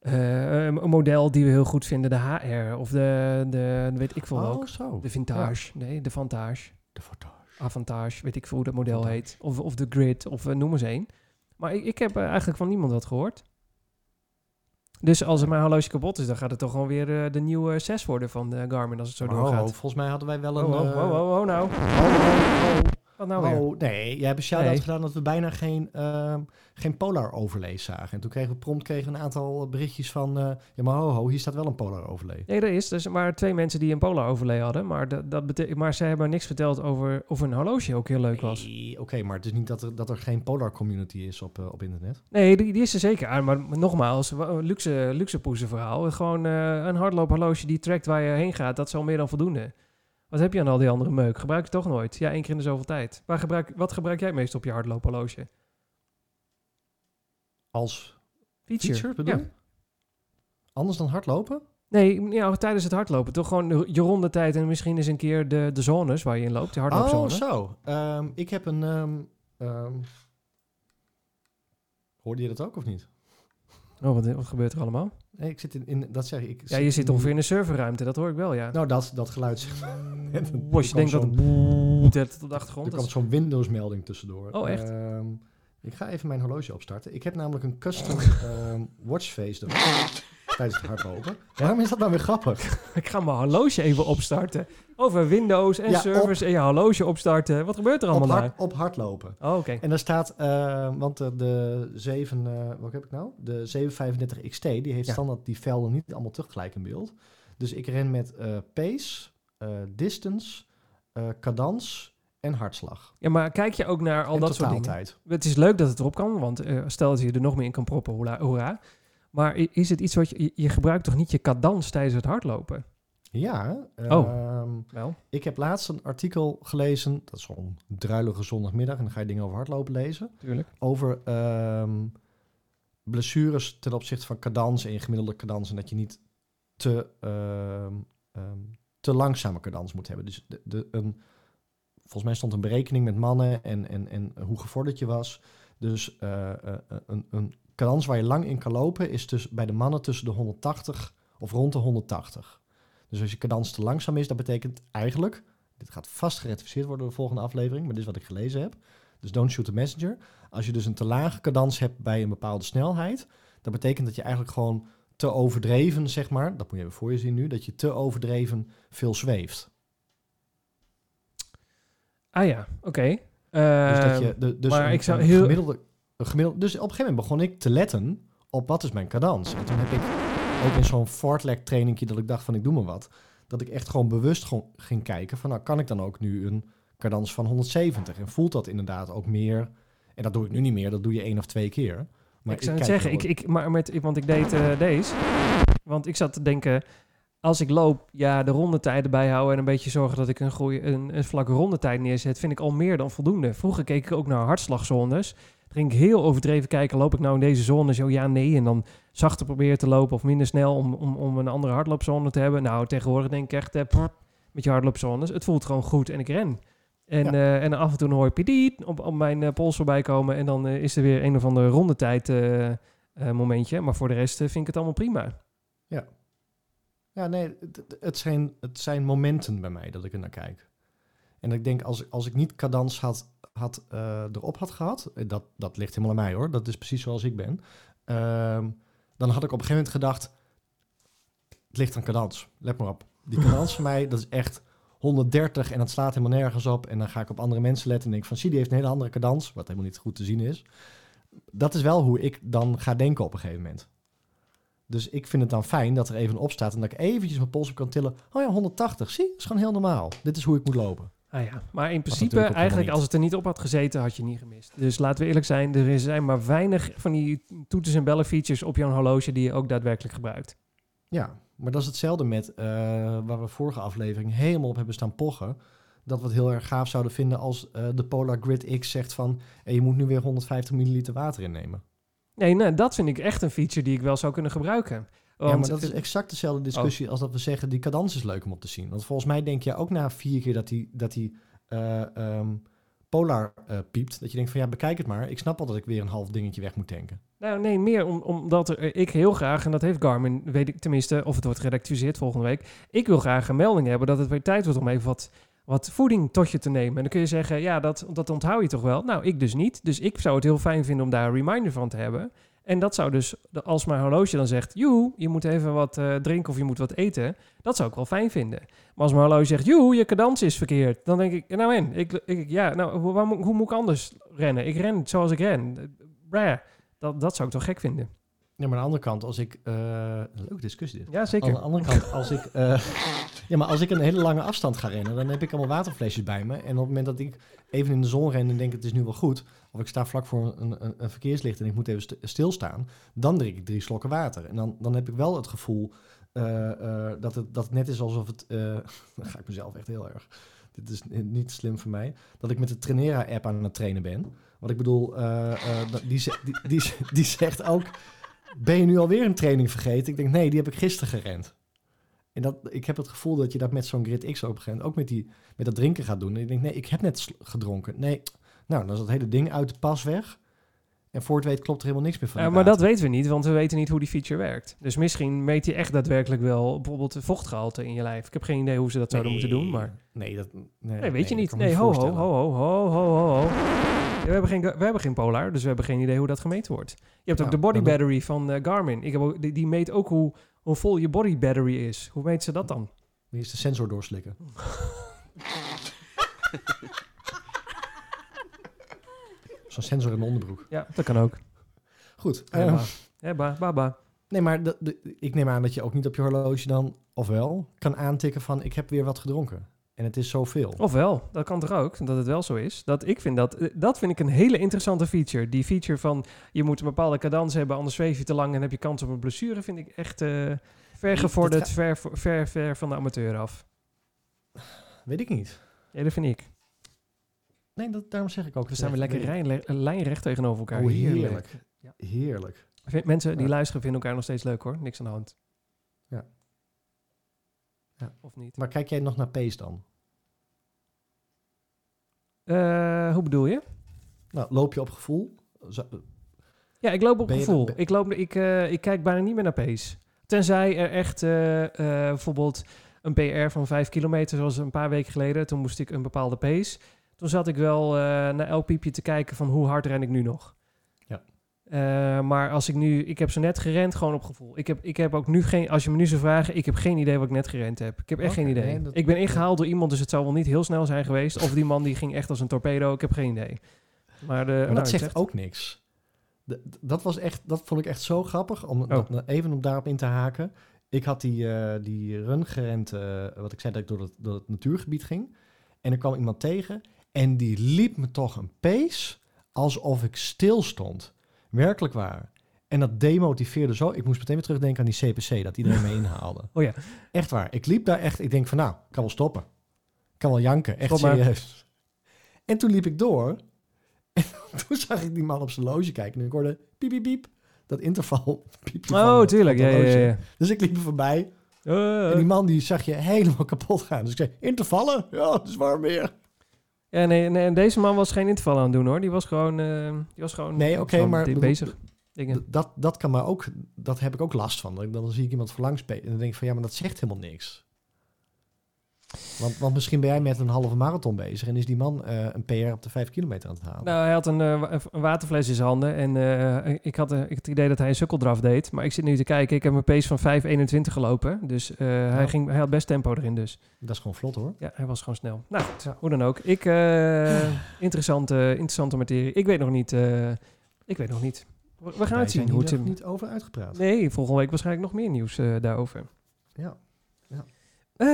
Eh, een model die we heel goed vinden, de HR of de, de weet ik veel ook. Oh, zo. De Vintage, nee, de Vantage. De Vantage. Avantage, weet ik veel hoe dat model Vantage. heet. Of, of de Grid, of eh, noem eens een. Maar ik, ik heb eh, eigenlijk van niemand wat gehoord. Dus als er mijn horloge kapot is, dan gaat het toch gewoon weer de nieuwe 6 worden van Garmin als het zo Oh, doorgaat. oh, volgens mij hadden wij wel een... Oh, oh, oh, oh, oh, nou. Wat nou weer? Oh, nee, jij hebt een shout-out Nee. gedaan dat we bijna geen, ehm, geen Polar overlay zagen. En toen kregen we prompt kregen een aantal berichtjes van... eh, ja, maar ho, ho, hier staat wel een Polar overlay. Nee, er is. Dus maar twee mensen die een Polar overlay hadden. Maar, dat, dat betekent, maar ze hebben niks verteld over of een horloge ook heel leuk was. Nee, Oké, maar het is niet dat er, dat er geen Polar community is op, eh, op internet. Nee, die, die is er zeker aan. Maar, nogmaals, luxe, luxe poezen verhaal. Gewoon eh, een hardloophorloge die trackt waar je heen gaat. Dat is al meer dan voldoende. Wat heb je aan al die andere meuk? Gebruik je toch nooit? Ja, één keer in de zoveel tijd. Waar gebruik, wat gebruik jij meest op je hardloophorloge? Als Feature. feature, bedoel Ja. Anders dan hardlopen? Nee, ja, tijdens het hardlopen. Toch gewoon de- je rondetijd en misschien eens een keer de, de zones waar je in loopt. Die Oh, hardloopzone. zo. Ehm, ik heb een... ehm, ehm, hoorde je dat ook of niet? Oh, wat, wat gebeurt er allemaal? Nee, ik zit in... in dat zeg ik. ik Ja, je zit ongeveer in een serverruimte. Dat hoor ik wel, ja. Nou, dat, dat geluid. Als je denkt dat het op de achtergrond. Er komt zo'n Windows-melding tussendoor. Oh, echt? Ehm, ik ga even mijn horloge opstarten. Ik heb namelijk een custom ehm, watchface erop tijdens het hardlopen. Waarom is dat nou weer grappig? ik ga mijn horloge even opstarten. Over Windows en Ja, servers en je horloge opstarten. Wat gebeurt er allemaal Op, daar? hard, op hardlopen. Oh, oké. En daar staat, eh, want de, de 7, eh, wat heb ik nou? De 735 XT, die heeft Ja. standaard die velden niet allemaal tegelijk in beeld. Dus ik ren met eh, pace, eh, distance, eh cadans en hartslag. Ja, maar kijk je ook naar al en dat soort dingen? totaaltijd. Het is leuk dat het erop kan, want eh, stel dat je er nog meer in kan proppen, hoera. hoera. Maar is het iets wat je, je- gebruikt toch niet je cadans tijdens het hardlopen? Ja, Oh. ehm, Wel. ik heb laatst een artikel gelezen, dat is zo'n druilige zondagmiddag, en dan ga je dingen over hardlopen lezen, Tuurlijk. over ehm, blessures ten opzichte van cadans en je gemiddelde cadans en dat je niet te, ehm, te langzame cadans moet hebben. Dus de, de, een, volgens mij stond een berekening met mannen en, en, en hoe gevorderd je was. Dus eh, eh, een cadans waar je lang in kan lopen is dus bij de mannen tussen de 180 of rond de 180. Dus als je cadans te langzaam is, dat betekent eigenlijk, dit gaat vast gerectificeerd worden in de volgende aflevering, maar dit is wat ik gelezen heb. Dus don't shoot the messenger. Als je dus een te lage cadans hebt bij een bepaalde snelheid, dat betekent dat je eigenlijk gewoon te overdreven, zeg maar, dat moet je even voor je zien nu, dat je te overdreven veel zweeft. Ah ja, oké. Dus Eh, dat je, de, dus maar een, ik zou heel- gemiddelde, een gemiddelde, dus op een gegeven moment begon ik te letten op wat is mijn cadans. En toen heb ik ook in zo'n fartlek trainingje dat ik dacht van ik doe maar wat, dat ik echt gewoon bewust gewoon ging kijken van nou kan ik dan ook nu een cadans van 170 en voelt dat inderdaad ook meer. En dat doe ik nu niet meer, dat doe je één of twee keer. Maar ik zou het zeggen, ik, ik, maar met, want ik deed eh, deze. Want ik zat te denken, als ik loop, ja, de rondetijden bijhouden en een beetje zorgen dat ik een, goeie, een, een vlakke rondetijd neerzet, vind ik al meer dan voldoende. Vroeger keek ik ook naar hartslagzones. Ging ik heel overdreven kijken, loop ik nou in deze zone? Zo ja, nee. En dan zachter proberen te lopen of minder snel om, om, om een andere hardloopzone te hebben. Nou, tegenwoordig denk ik echt, eh, met je hardloopzones, het voelt gewoon goed en ik ren. En, Ja. eh, en af en toe hoor je pidiet op, op mijn eh, pols voorbij komen. En dan eh, is er weer een of andere rondetijd momentje. Maar voor de rest vind ik het allemaal prima. Ja, nee, het, het- het, zijn, het zijn momenten bij mij dat ik er naar kijk. En ik denk, als, als ik niet cadans had, had, eh, erop had gehad, eh, dat, dat ligt helemaal aan mij hoor, dat is precies zoals ik ben, ehm, dan had ik op een gegeven moment gedacht, het ligt aan cadans, let maar op. Die cadans van mij, dat is echt 130 en dat slaat helemaal nergens op. En dan ga ik op andere mensen letten en denk van, zie, die heeft een hele andere cadans, wat helemaal niet goed te zien is. Dat is wel hoe ik dan ga denken op een gegeven moment. Dus ik vind het dan fijn dat er even op staat en dat ik eventjes mijn pols op kan tillen. Oh ja, 180. Zie, dat is gewoon heel normaal. Dit is hoe ik moet lopen. Ah ja, maar in principe, eigenlijk als het er niet op had gezeten, had je niet gemist. Dus laten we eerlijk zijn, er zijn maar weinig van die toeters en bellen features op jouw horloge die je ook daadwerkelijk gebruikt. Ja, maar dat is hetzelfde met eh, waar we vorige aflevering helemaal op hebben staan pochen. Dat we het heel erg gaaf zouden vinden als eh, de Polar Grid X zegt van... eh, je moet nu weer 150 milliliter water innemen. Nee, nee, dat vind ik echt een feature die ik wel zou kunnen gebruiken. Ja, maar dat is exact dezelfde discussie als dat we zeggen... die cadans is leuk om op te zien. Want volgens mij denk je ook na vier keer dat die, dat die ehm, Polar eh, piept... dat je denkt van ja, bekijk het maar. Ik snap al dat ik weer een half dingetje weg moet tanken. Nou, nee, meer om, omdat er, ik heel graag, en dat heeft Garmin, weet ik tenminste, of het wordt gerectificeerd volgende week. Ik wil graag een melding hebben dat het weer tijd wordt om even wat, wat voeding tot je te nemen. En dan kun je zeggen, ja, dat, dat onthoud je toch wel? Nou, ik dus niet. Dus ik zou het heel fijn vinden om daar een reminder van te hebben. En dat zou dus, als mijn horloge dan zegt, joe, je moet even wat eh, drinken of je moet wat eten. Dat zou ik wel fijn vinden. Maar als mijn horloge zegt, joe, je cadans is verkeerd. Dan denk ik, nou en, ik, ik, ja, nou, hoe, moet- ik anders rennen? Ik ren zoals ik ren. Eh, Brah, dat, dat zou ik toch gek vinden. Ja, maar aan de andere kant, als ik... eh leuke discussie dit. Ja, Aan zeker. de andere kant, als ik, eh, ja, maar als ik een hele lange afstand ga rennen, dan heb ik allemaal waterflesjes bij me. En op het moment dat ik even in de zon ren en denk het is nu wel goed, of ik sta vlak voor een, een, een verkeerslicht en ik moet even st- stilstaan, dan drink ik drie slokken water. En dan, dan heb ik wel het gevoel eh, dat, het, dat het net is alsof het, dan ga ik mezelf echt heel erg, dit is ni- niet slim voor mij, dat ik met de Trainera-app aan het trainen ben. Want ik bedoel, die, die, die zegt ook, ben je nu alweer een training vergeten? Ik denk, nee, die heb ik gisteren gerend. En dat, ik heb het gevoel dat je dat met zo'n Grid X op een gegeven moment ook met, die, met dat drinken gaat doen. En ik denk, nee, ik heb net gedronken. Nee, nou, dan is dat hele ding uit de pas weg. En voor het weet klopt er helemaal niks meer van. Ja, maar dat weten we niet, want we weten niet hoe die feature werkt. Dus misschien meet hij echt daadwerkelijk wel bijvoorbeeld de vochtgehalte in je lijf. Ik heb geen idee hoe ze dat zouden moeten doen, maar... Nee, dat, nee, Nee, weet je niet. Nee, ho, ho, ho, ho, ho, ho, ho. Ja, we, hebben geen, we hebben geen Polar, dus we hebben geen idee hoe dat gemeten wordt. Je hebt ook Nou, de body battery van eh, Garmin. Ik heb ook, die, die meet ook hoe, hoe vol je body battery is. Hoe meet ze dat dan? Is de sensor doorslikken. Zo'n sensor in de onderbroek. Ja, dat kan ook. Goed. Ja, eh, ba. Ja, ba, ba, ba. nee, maar de, de- ik neem aan dat je ook niet op je horloge dan, ofwel, kan aantikken van ik heb weer wat gedronken. En het is zoveel. Ofwel, dat kan toch ook, dat het wel zo is. Dat, ik vind dat, eh, dat vind ik een hele interessante feature. Die feature van je moet een bepaalde cadans hebben, anders zweef je te lang en heb je kans op een blessure, vind ik echt eh ver gevorderd, dat ver, ver, ver van de amateur af. Weet ik niet. Ja, dat vind ik. Nee, dat, daarom zeg ik ook. We staan weer lekker rijn, lijnrecht tegenover elkaar. Oh, heerlijk. Ja. Heerlijk. Vind- Mensen die Ja. luisteren vinden elkaar nog steeds leuk hoor. Niks aan de hand. Ja. Ja. Of niet? Maar kijk jij nog naar Pace dan? Eh, hoe bedoel je? Nou, loop je op gevoel? Zo- Ja, ik loop op Ben gevoel. ik, loop, ik, eh, ik kijk bijna niet meer naar pace. Tenzij er echt eh, eh, bijvoorbeeld een PR van 5 kilometer, zoals een paar weken geleden. Toen moest ik een bepaalde pace. Toen zat ik wel eh, naar elk piepje te kijken van hoe hard ren ik nu nog. Ja. Eh, maar als ik nu, ik heb zo net gerend gewoon op gevoel. Ik heb, ik heb ook nu geen, als je me nu zou vragen, ik heb geen idee wat ik net gerend heb. Ik heb echt geen idee. nee, ik ben ingehaald door iemand, dus het zou wel niet heel snel zijn geweest. Of die man die ging echt als een torpedo, ik heb geen idee. Maar, de, Maar nou, dat zegt zeg- ook niks. De- dat, was echt, dat vond ik echt zo grappig, om Oh. dat- nou, even om daarop in te haken. Ik had die, eh, die run gerend, eh, wat ik zei, dat ik door het, door het natuurgebied ging. En er kwam iemand tegen en die liep me toch een pace alsof ik stil stond. Werkelijk waar. En dat demotiveerde zo. Ik moest meteen weer terugdenken aan die CPC, dat iedereen me inhaalde. Oh ja. Echt waar. Ik liep daar echt, ik denk van nou, ik kan wel stoppen. Ik kan wel janken, echt Stop serieus. En toen liep ik door. En toen zag ik die man op zijn loge kijken. En ik hoorde piep, piep, piep. Dat interval. van Oh, tuurlijk. Ja, ja, ja. Dus ik liep er voorbij. Eh, En die man die zag je helemaal kapot gaan. Dus ik zei, intervallen? Ja, het is warm weer. Ja, nee, nee, en deze man was geen interval aan het doen hoor. Die was gewoon, eh, die was gewoon, Nee, oké, maar bezig. Dingen. Dat, dat kan maar ook, dat heb ik ook last van. Dan, dan zie ik iemand spelen. En dan denk ik van, ja, maar dat zegt helemaal niks. Want, want misschien ben jij met een halve marathon bezig en is die man eh, een PR op de vijf kilometer aan het halen. Nou, hij had een, eh, een waterfles in zijn handen en eh, ik, had, ik het idee dat hij een sukkeldraf deed. Maar ik zit nu te kijken, ik heb een pace van 5.21 gelopen. Dus hij, Nou. ging, hij had best tempo erin dus. Dat is gewoon vlot hoor. Ja, hij was gewoon snel. Nou, Ja. hoe dan ook. Ik, interessante, interessante materie. Ik weet nog niet, ik weet nog niet. We we gaan het zien hoe het... niet over uitgepraat. Nee, volgende week waarschijnlijk nog meer nieuws daarover. Ja. Eh,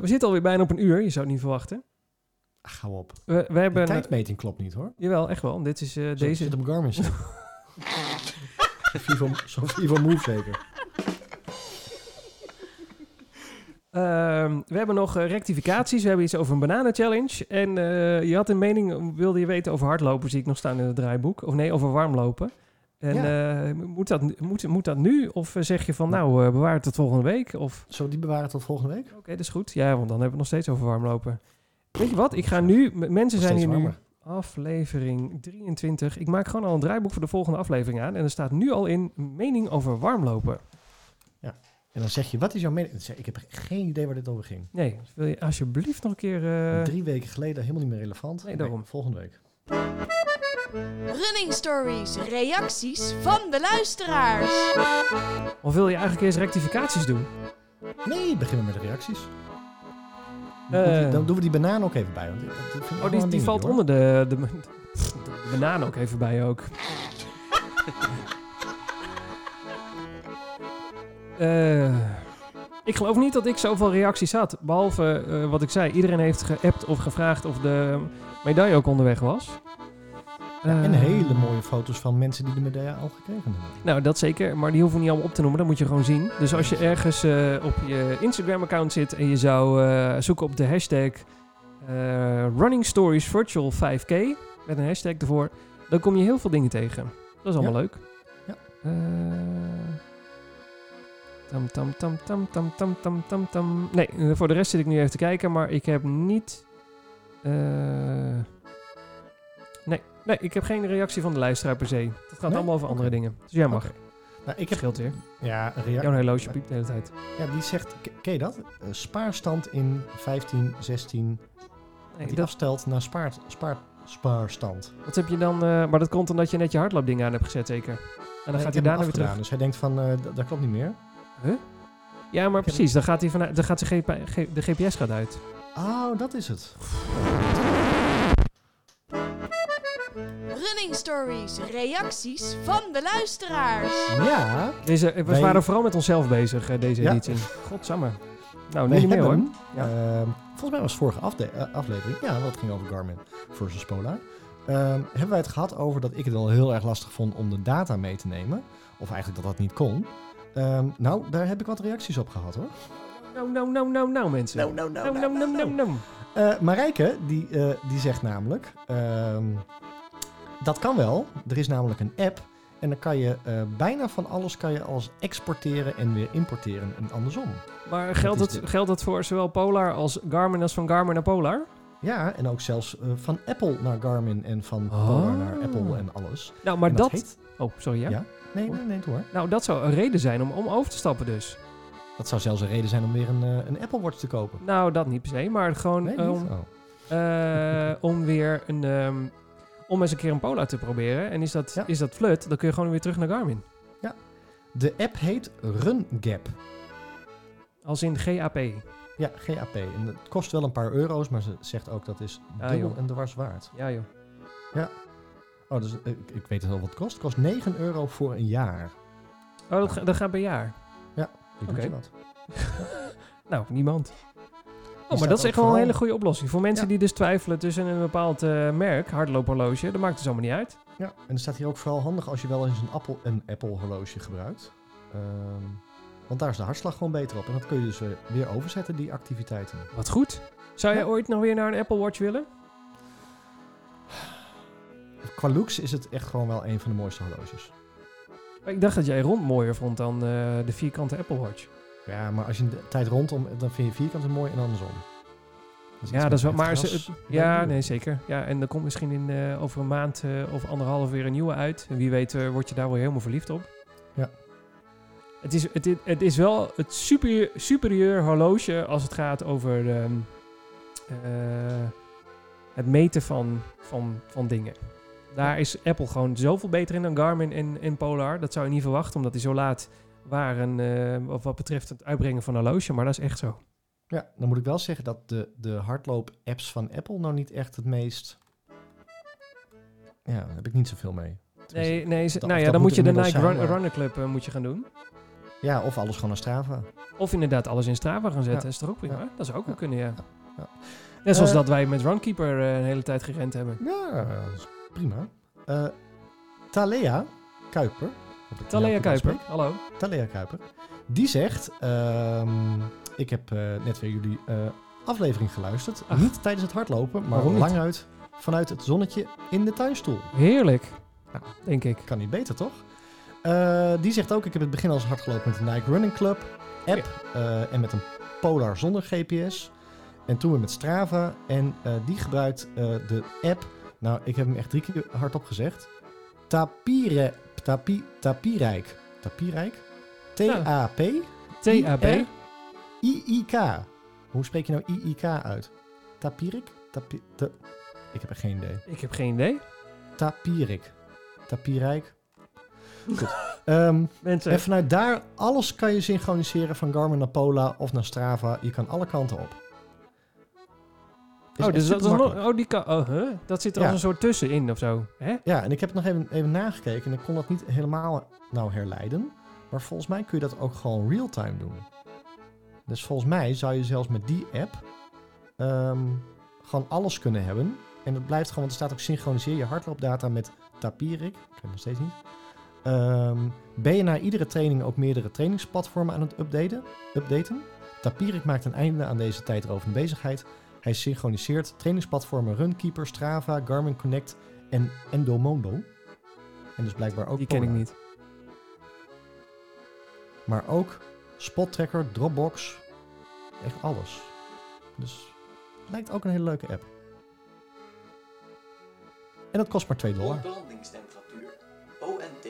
we zitten alweer bijna op een uur. Je zou het niet verwachten. Ach, gauw op. We, we De hebben... tijdmeting klopt niet hoor. Jawel, echt wel. Dit is eh, deze... Zit op Garmin. Zo'n Vivo, Move zeker. Ehm, we hebben nog eh, rectificaties. We hebben iets over een bananenchallenge. En eh, je had een mening, wilde je weten over hardlopen, zie ik nog staan in het draaiboek. Of nee, over warmlopen. En eh, moet, dat, moet, moet dat nu? Of eh, zeg je van, nou, eh, bewaar het tot volgende week? Of, we die bewaren tot volgende week? oké, dat is goed. Ja, want dan hebben we het nog steeds over warmlopen. Weet je wat? Ik ga nu, mensen zijn hier nu, aflevering 23. Ik maak gewoon al een draaiboek voor de volgende aflevering aan. En er staat nu al in, mening over warmlopen. En dan zeg je, wat is jouw mening? Ik heb geen idee waar dit over ging. Nee, wil je alsjeblieft nog een keer... Drie weken geleden helemaal niet meer relevant. Nee, daarom. volgende week. Running Stories, reacties van de luisteraars. Of wil je eigenlijk eerst rectificaties doen? Nee, beginnen we met de reacties. Eh. Dan doen we die banaan ook even bij. Want dat vind ik Oh, die, die dingetje, valt hoor. onder de, de, de banaan ook even bij ook. Eh, ik geloof niet dat ik zoveel reacties had. Behalve eh, wat ik zei. Iedereen heeft geappt of gevraagd of de medaille ook onderweg was. En eh, hele mooie foto's van mensen die de medaille al gekregen hebben. Nou, dat zeker. Maar die hoeven we niet allemaal op te noemen. Dat moet je gewoon zien. Dus als je ergens eh, op je Instagram-account zit en je zou eh, zoeken op de hashtag Running Stories Virtual 5K met een hashtag ervoor, dan kom je heel veel dingen tegen. Dat is allemaal ja. leuk. Tam, tam, tam, tam, tam, tam, tam, tam. Nee, voor de rest zit ik nu even te kijken, maar ik heb niet eh, nee, nee, ik heb geen reactie van de luisteraar per se. Het gaat Nee? allemaal over andere dingen. Dus jij mag. Oké. Nou, ik heb scheelt weer. ja, een Jouw reactie. horloge piept de hele tijd. Ja, die zegt, ke- ken je dat? Spaarstand in 15, 16. Nee, die dat, afstelt naar spaar, spaar, spaarstand. wat heb je dan... eh, maar dat komt omdat je net je hardloopding aan hebt gezet, zeker. En dan Nee, gaat hij daarna weer terug. Dus hij denkt van, d- dat klopt niet meer. Ja, maar Ik precies. Dan gaat, hij vanuit, dan gaat GP G- de GPS gaat uit. Oh, dat is het. Running Stories, reacties van de luisteraars. Ja, Deze, we Wij- waren vooral met onszelf bezig, eh, deze Ja. editie. Godsamme. Nou, wij niet meer hoor. hebben, ehm, volgens mij was vorige afde- eh, aflevering, ja, dat ging over Garmin versus Polar. Ehm, hebben wij het gehad over dat ik het wel heel erg lastig vond om de data mee te nemen. Of eigenlijk dat dat niet kon. Ehm, nou, daar heb ik wat reacties op gehad hoor. Nou, nou, nou, nou, nou, mensen. nou, nou, nou, nou, nou, nou, nou. Eh, Marijke, die, eh, die zegt namelijk... ehm, dat kan wel. Er is namelijk een app. En dan kan je eh, bijna van alles kan je als exporteren en weer importeren. En andersom. Maar geldt is het, geldt het voor zowel Polar als Garmin als van Garmin naar Polar? Ja, en ook zelfs van Apple naar Garmin en van Oh. Polar naar Apple en alles. Nou, maar En dat... heet- Oh, sorry, ja? Ja. Nee, nee, nee, hoor. Nou, dat zou een reden zijn om, om over te stappen dus. Dat zou zelfs een reden zijn om weer een, eh, een Apple Watch te kopen. Nou, dat niet per se, maar gewoon Nee, om, Oh. eh, om weer een... ehm, om eens een keer een Polar te proberen. En is dat, Ja. is dat flut, dan kun je gewoon weer terug naar Garmin. De app heet RunGap. Als in GAP. Ja, GAP. En het kost wel een paar euro's, maar ze zegt ook dat is Ja, dubbel joh. en dwars waard. Ja, joh. Oh, dus eh, ik, ik weet wel wat het kost. Het kost 9 euro voor een jaar. Oh, dat, ga- dat gaat per jaar. Oké. wat. Nou, niemand. Oh, maar dat is echt wel een hele goede oplossing. Voor mensen Ja. die dus twijfelen tussen een bepaald eh, merk, hardloophorloge, dat maakt het allemaal niet uit. Ja, en er staat hier ook vooral handig als je wel eens een Apple, een Apple horloge gebruikt. Ehm, want daar is de hartslag gewoon beter op. En dat kun je dus weer overzetten, die activiteiten. Wat goed. Zou jij Ja. ooit nog weer naar een Apple Watch willen? Qua looks is het echt gewoon wel een van de mooiste horloges. Ik dacht dat jij rond mooier vond dan eh, de vierkante Apple Watch. Ja, maar als je de tijd rondom, dan vind je vierkanten mooi en andersom. Ja, dat is wel. Maar ze, het- ja, nee, zeker. Ja, en er komt misschien in, eh, over een maand eh, of anderhalf weer een nieuwe uit. En wie weet, word je daar wel helemaal verliefd op. Ja. Het is, het, het is wel het superieur, superieur horloge als het gaat over ehm, eh, het meten van, van, van dingen. Daar is Apple gewoon zoveel beter in dan Garmin en, en Polar. Dat zou je niet verwachten, omdat die zo laat waren eh, wat- wat betreft het uitbrengen van een horloge. Maar dat is echt zo. Ja, dan moet ik wel zeggen dat de, de hardloop-apps van Apple nou niet echt het meest... Ja, daar heb ik niet zoveel mee. Nee, nee dat- nou of ja, dan moet je de Nike zijn, Run- maar- Runner Club eh, moet je gaan doen. Ja, of alles gewoon naar Strava. Of inderdaad alles in Strava gaan zetten. Ja. Is toch ook prima? Ja. Dat zou ook wel kunnen, ja. Ja. Net zoals Eh, dat wij met Runkeeper een hele tijd gerend hebben. Ja, dat is prima. Eh Talea Kuiper. Talea Kuiper, hallo. Talea Kuiper. Die zegt, ehm, ik heb eh, net weer jullie eh, aflevering geluisterd. Ach. Niet tijdens het hardlopen, maar Waarom niet? lang uit vanuit het zonnetje in de tuinstoel. Heerlijk, Nou. denk ik. Kan niet beter, toch? Die zegt ook, ik heb het begin als hard gelopen met de Nike Running Club app. en met een Polar zonder GPS. En toen weer met Strava. En die gebruikt de app, nou ik heb hem echt drie keer hardop gezegd. Tapire, tapi, tapirijk. Tapirijk? T-A-P? TAB. I-I-K. Hoe spreek je nou I-I-K uit? Tapirik? Tapi, ta- ik heb er geen idee. Ik heb geen idee. Tapirik. Tapirijk. Goed. Ehm, Mensen, en vanuit daar, alles kan je synchroniseren van Garmin naar Pola of naar Strava. Je kan alle kanten op. Is oh, dus dat, is nog- oh, die kan, oh, huh? dat zit er Ja. als een soort tussenin of zo. Hè? Ja, en ik heb het nog even, even nagekeken en ik kon dat niet helemaal nou herleiden. Maar volgens mij kun je dat ook gewoon real-time doen. Dus volgens mij zou je zelfs met die app ehm, gewoon alles kunnen hebben. En het blijft gewoon, want er staat ook synchroniseer je hardloopdata met Tapirik. Ik weet het nog steeds niet. Ehm, ben je na iedere training ook meerdere trainingsplatformen aan het updaten? updaten? Tapirik maakt een einde aan deze tijdrovende bezigheid. Hij synchroniseert trainingsplatformen Runkeeper, Strava, Garmin Connect en Endomondo. En dus blijkbaar ook Die ken ik niet. Maar ook Spot Tracker, Dropbox. Echt alles. Dus het lijkt ook een hele leuke app. En dat kost maar 2 dollar. ONT.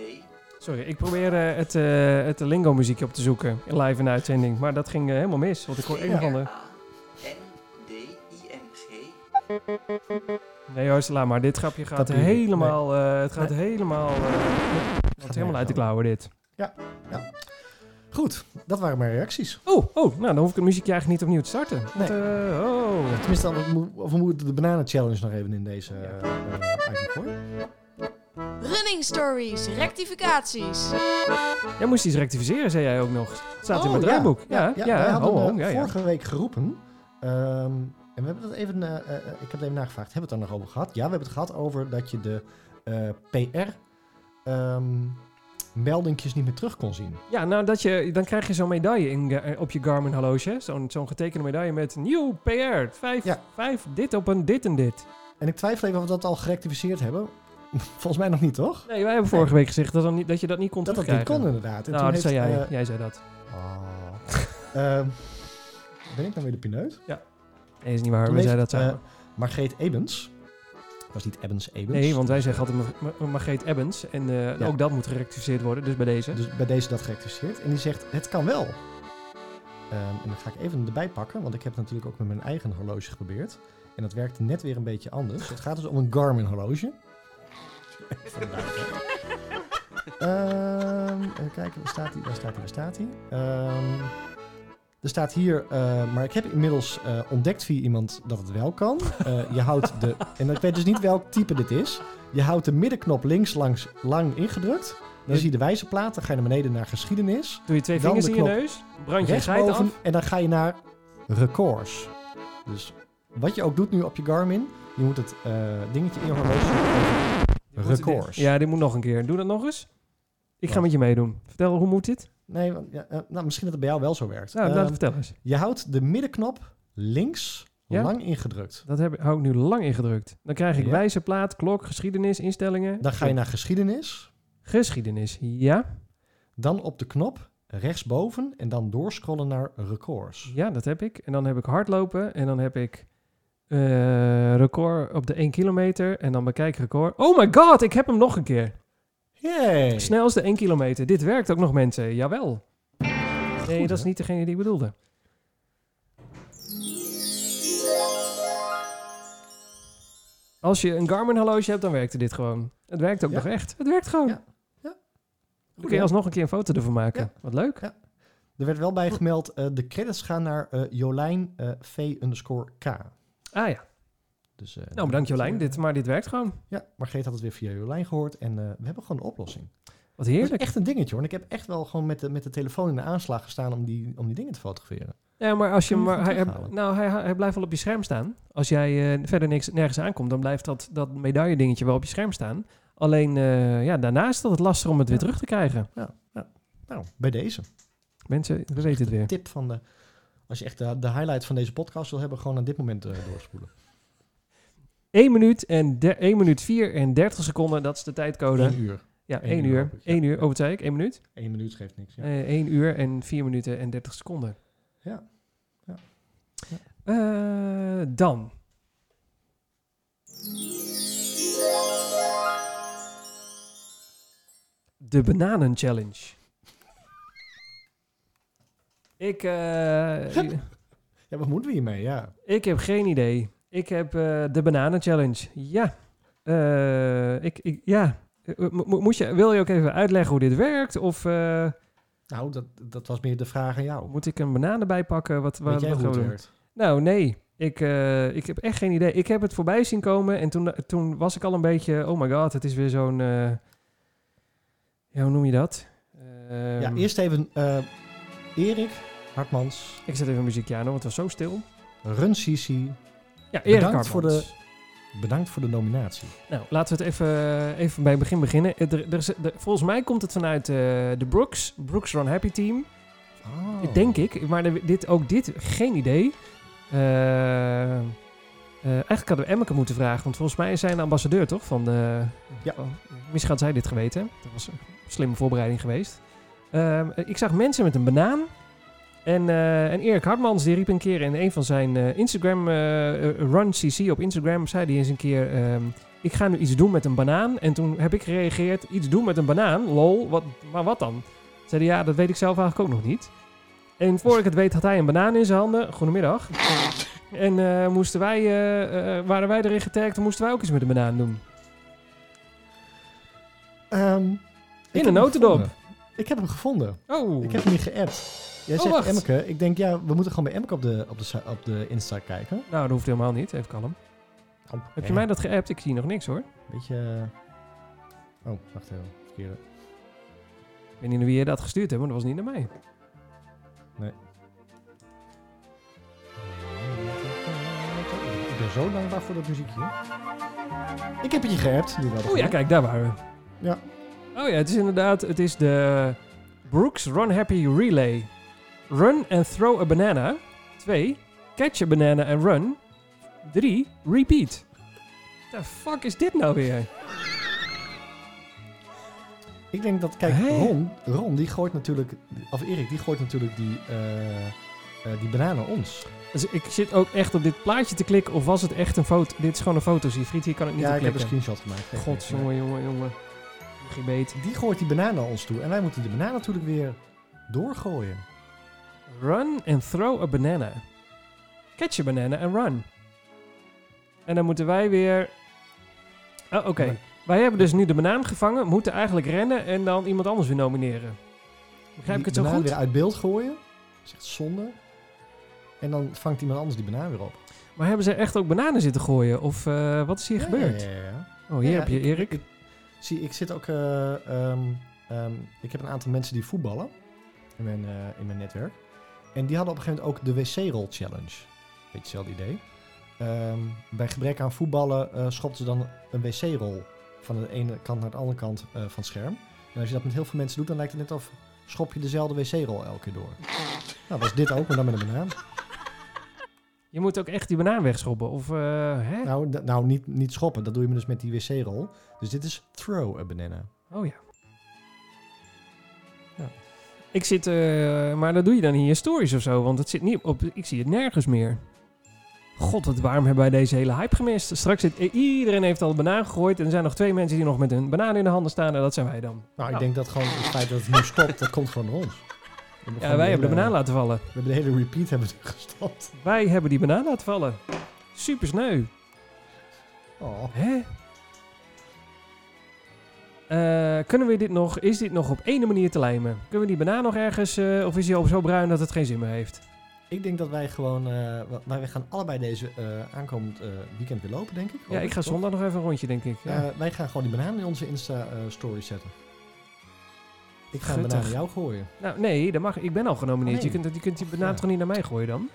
Sorry, ik probeer eh, het, eh, het lingo muziekje op te zoeken. Live in de uitzending. Maar dat ging eh, helemaal mis. Want ik hoor een of ander. Nee Joost, maar. Dit grapje gaat helemaal... eh, het gaat Nee. helemaal... eh, het gaat helemaal uit de klauwen dit. Goed, dat waren mijn reacties. Oh, oh, nou dan hoef ik het muziekje eigenlijk niet opnieuw te starten. Want, eh, oh. Tenminste, dan, of we moeten de bananen challenge nog even in deze item gooien. Running stories, rectificaties. Jij moest iets rectificeren, zei jij ook nog. Het staat in Oh, mijn ja. draaiboek. Ja, ja, wij hadden oh, oh, ja, ja. vorige week geroepen. ehm, en we hebben dat even, eh, eh, ik heb het even nagevraagd. Hebben we het daar nog over gehad? Ja, we hebben het gehad over dat je de eh, PR ehm meldingjes niet meer terug kon zien. Ja, nou, dat je, dan krijg je zo'n medaille in, op je Garmin horloge. Zo'n zo'n getekende medaille met nieuw PR. Vijf, Ja. vijf dit op een dit en dit. En ik twijfel even of we dat al gerectificeerd hebben. Volgens mij nog niet, toch? Nee, wij hebben vorige week gezegd dat, dan niet, dat je dat niet kon Dat dat niet terugkrijgen. kon inderdaad. En Nou, toen dat zei jij. eh, jij zei dat. oh. Ehm, ben ik nou weer de pineut? Nee, is niet waar. Toen We zeiden dat eh, samen. Margreet Ebens. was niet Ebens Ebens. nee, want wij zeggen altijd Ma- Ma- Margreet Ebbens. En eh, Ja. ook dat moet gerectificeerd worden, dus bij deze. Dus bij deze dat gerectificeerd. En die zegt, het kan wel. Ehm, en dan ga ik even erbij pakken, want ik heb het natuurlijk ook met mijn eigen horloge geprobeerd. En dat werkte net weer een beetje anders. Het gaat dus om een Garmin horloge. Ehm, even kijken, waar staat hij? Waar staat hij? Waar staat hij? Ehm, er staat hier, eh, maar ik heb inmiddels eh, ontdekt via iemand dat het wel kan. Eh, je houdt de, en ik weet dus niet welk type dit is. Je houdt de middenknop links langs lang ingedrukt. Dan zie je de wijzerplaat, dan ga je naar beneden naar geschiedenis. Doe je twee Dan vingers in je neus, brand je geit af. en dan ga je naar records. Dus wat je ook doet nu op je Garmin, je moet het dingetje in je horloge records. Ja, dit moet nog een keer. Doe dat nog eens. Ik ga met je meedoen. Vertel, hoe moet dit? Nee, want, ja, eh, nou, misschien dat het bij jou wel zo werkt. Nou, Ehm, laat vertel eens. je houdt de middenknop links Ja? lang ingedrukt. Dat heb, hou ik nu lang ingedrukt. Dan krijg ik Ja. wijzerplaat, klok, geschiedenis, instellingen. Dan ga je naar geschiedenis, Geschiedenis, ja. dan op de knop rechtsboven en dan doorscrollen naar records. Ja, dat heb ik. En dan heb ik hardlopen en dan heb ik eh, record op de 1 kilometer. En dan bekijk record. Oh my god, ik heb hem nog een keer. Yay! Snelste 1 kilometer. Dit werkt ook nog, mensen. Jawel. Nee, Goed, dat is niet degene die ik bedoelde. Als je een Garmin horloge hebt, dan werkte dit gewoon. Het werkt ook Ja. nog echt. Het werkt gewoon. Ja. Ja. Kun je alsnog een keer een foto ervan maken. Ja. Wat leuk. Ja. Er werd wel bij gemeld, eh, de credits gaan naar eh, Jolijn eh, V underscore K. Ah ja. Dus, eh, Nou, bedankt Jolijn, eh, dit, maar dit werkt gewoon. Ja, Margreet had het weer via Jolijn gehoord. En eh, we hebben gewoon de oplossing. Wat Dat is heerlijk. echt een dingetje hoor. En ik heb echt wel gewoon met de, met de telefoon in de aanslag gestaan om die, om die dingen te fotograferen. Ja, maar als je maar hij, nou, hij, hij blijft wel op je scherm staan. Als jij verder niks, nergens aankomt, dan blijft dat, dat medaille dingetje wel op je scherm staan. Alleen, ja, daarna is dat het lastig om het weer Ja. terug te krijgen. Nou, bij deze. Mensen, we weten het weer. Tip van de... Als je echt de, de highlight van deze podcast wil hebben, gewoon aan dit moment doorspoelen. 1 minuut en de, 1 minuut 4 en 30 seconden, dat is de tijdcode. 1 uur. ja, één 1 uur uur. hoop ik, ja. 1 uur, oh wat zei ik? 1 minuut? 1 minuut geeft niks. Ja. Eh 1 uur en 4 minuten en 30 seconden. Ja. Ja. Eh, dan. De Bananen Challenge. Ik, eh, ja, wat moeten we hiermee? Ja. ik heb geen idee. Ik heb eh, de Bananen Challenge. Ja. Eh, ik, ik, ja. Eh, mo- je, wil je ook even uitleggen hoe dit werkt? Of Nou, dat, dat was meer de vraag aan jou. moet ik een banaan erbij pakken? Wat, wat, jij wat werkt? Nou, nee. Ik, ik heb echt geen idee. Ik heb het voorbij zien komen en toen, toen was ik al een beetje... Oh my god, het is weer zo'n... ja, hoe noem je dat? ja, Ehm, eerst even Erik Hartmans, Ik zet even een muziekje aan, want het was zo stil. Run CC. Ja, Erik Bedankt voor Hartmans. Bedankt voor de nominatie. Nou, laten we het even, even bij het begin beginnen. Eh, Er, er is, er- volgens mij komt het vanuit eh, de Brooks. Brooks Run Happy Team. Oh. Denk ik. Maar de- dit, ook dit, geen idee. Eh, eh, eigenlijk hadden we Emmeke moeten vragen. Want volgens mij is zij een ambassadeur, toch? Van de, Ja. misschien had zij dit geweten. Dat was een slimme voorbereiding geweest. Ehm, ik zag mensen met een banaan. En, eh, en Erik Hartmans die riep een keer in een van zijn eh, Instagram, eh, Run CC op Instagram, zei hij eens een keer... ehm, ik ga nu iets doen met een banaan. En toen heb ik gereageerd, iets doen met een banaan? Lol, wat, maar wat dan? Zei hij, ja, dat weet ik zelf eigenlijk ook nog niet. En voor ik het weet had hij een banaan in zijn handen. Goedemiddag. En moesten wij, waren wij erin getagd, moesten wij ook iets met een banaan doen. Ehm, heb een notendop. Ik heb hem gevonden. Oh, Ik heb hem niet geappt. Jij Oh, zegt wacht. Emmeke. Ik denk, ja, we moeten gewoon bij Emmeke op de, op de, op de Insta kijken. nou dat hoeft helemaal niet. Even kalm. Oh, Heb je mij dat geappt? Ik zie nog niks hoor. Beetje... eh, Oh, wacht even. Verkeerde. Ik weet niet naar wie je dat gestuurd hebt, maar dat was niet naar mij. Ik ben zo dankbaar voor dat muziekje. Ik heb het je geappt. Oh ja, kijk, daar waren we. Ja. Oh ja, het is inderdaad, het is de Brooks Run Happy Relay. Run and throw a banana. 2. Catch a banana and run. 3. Repeat. The fuck is dit nou weer? Ik denk dat, kijk? Ron, Ron, die gooit natuurlijk, of Erik, die gooit natuurlijk die, eh eh, die banaan naar ons. Dus ik zit ook echt op dit plaatje te klikken. Of was het echt een foto? Dit is gewoon een foto, zie Friet. Hier kan ik niet ja, op ik heb een screenshot gemaakt. God, jongen, jongen, jongen. Gebeet. Die gooit die banaan naar ons toe. En wij moeten die banaan natuurlijk weer doorgooien. Run and throw a banana. Catch a banana and run. En dan moeten wij weer... Oh, oké. Wij hebben dus nu de banaan gevangen, moeten eigenlijk rennen en dan iemand anders weer nomineren. Begrijp ik het zo goed? weer uit beeld gooien. Dat is echt zonde. En dan vangt iemand anders die banaan weer op. Maar hebben ze echt ook bananen zitten gooien? Of eh, wat is hier Ja, gebeurd? Ja, ja, ja. Oh, hier heb je ik- Erik. Ik, zie, ik zit ook. eh, ehm, ehm, ik heb een aantal mensen die voetballen in mijn, eh, in mijn netwerk. En die hadden op een gegeven moment ook de wc-rol challenge. Beetje hetzelfde idee. Ehm, bij gebrek aan voetballen eh schopten ze dan een wc-rol van de ene kant naar de andere kant eh, van het scherm. En als je dat met heel veel mensen doet, dan lijkt het net of schop je dezelfde wc-rol elke keer door. Nou, was dit ook, maar dan met een banaan. Je moet ook echt die banaan wegschoppen. Of, eh, hè? Nou, nou niet, niet schoppen, dat doe je dus met die wc-rol. Dus dit is throw a banana. Oh ja. Ik zit, eh, maar dat doe je dan in je stories of zo, want het zit niet op, ik zie het nergens meer. God, wat waarom hebben wij deze hele hype gemist? Straks zit iedereen heeft al een banaan gegooid en er zijn nog twee mensen die nog met hun banaan in de handen staan en dat zijn wij dan. Nou, ik Nou. denk dat gewoon het feit dat het nu stopt, dat komt gewoon door ons. Ja, wij hebben de banaan laten vallen. We hebben de hele repeat hebben gestopt. Wij hebben die banaan laten vallen. Super sneu. Oh. Hè? Eh, kunnen we dit nog, is dit nog op ene manier te lijmen? Kunnen we die banaan nog ergens, eh, of is die al zo bruin dat het geen zin meer heeft? Ik denk dat wij gewoon... eh, wij gaan allebei deze aankomend weekend weer lopen, denk ik. Ja, ik ga zondag nog even een rondje, denk ik. Ja. Wij gaan gewoon die banaan in onze Insta-story zetten. Ik ga een Guttig. banaan aan jou gooien. nou, nee, dat mag, ik ben al genomineerd. Oh, je, kunt, je kunt die banaan Ja. toch niet naar mij gooien dan?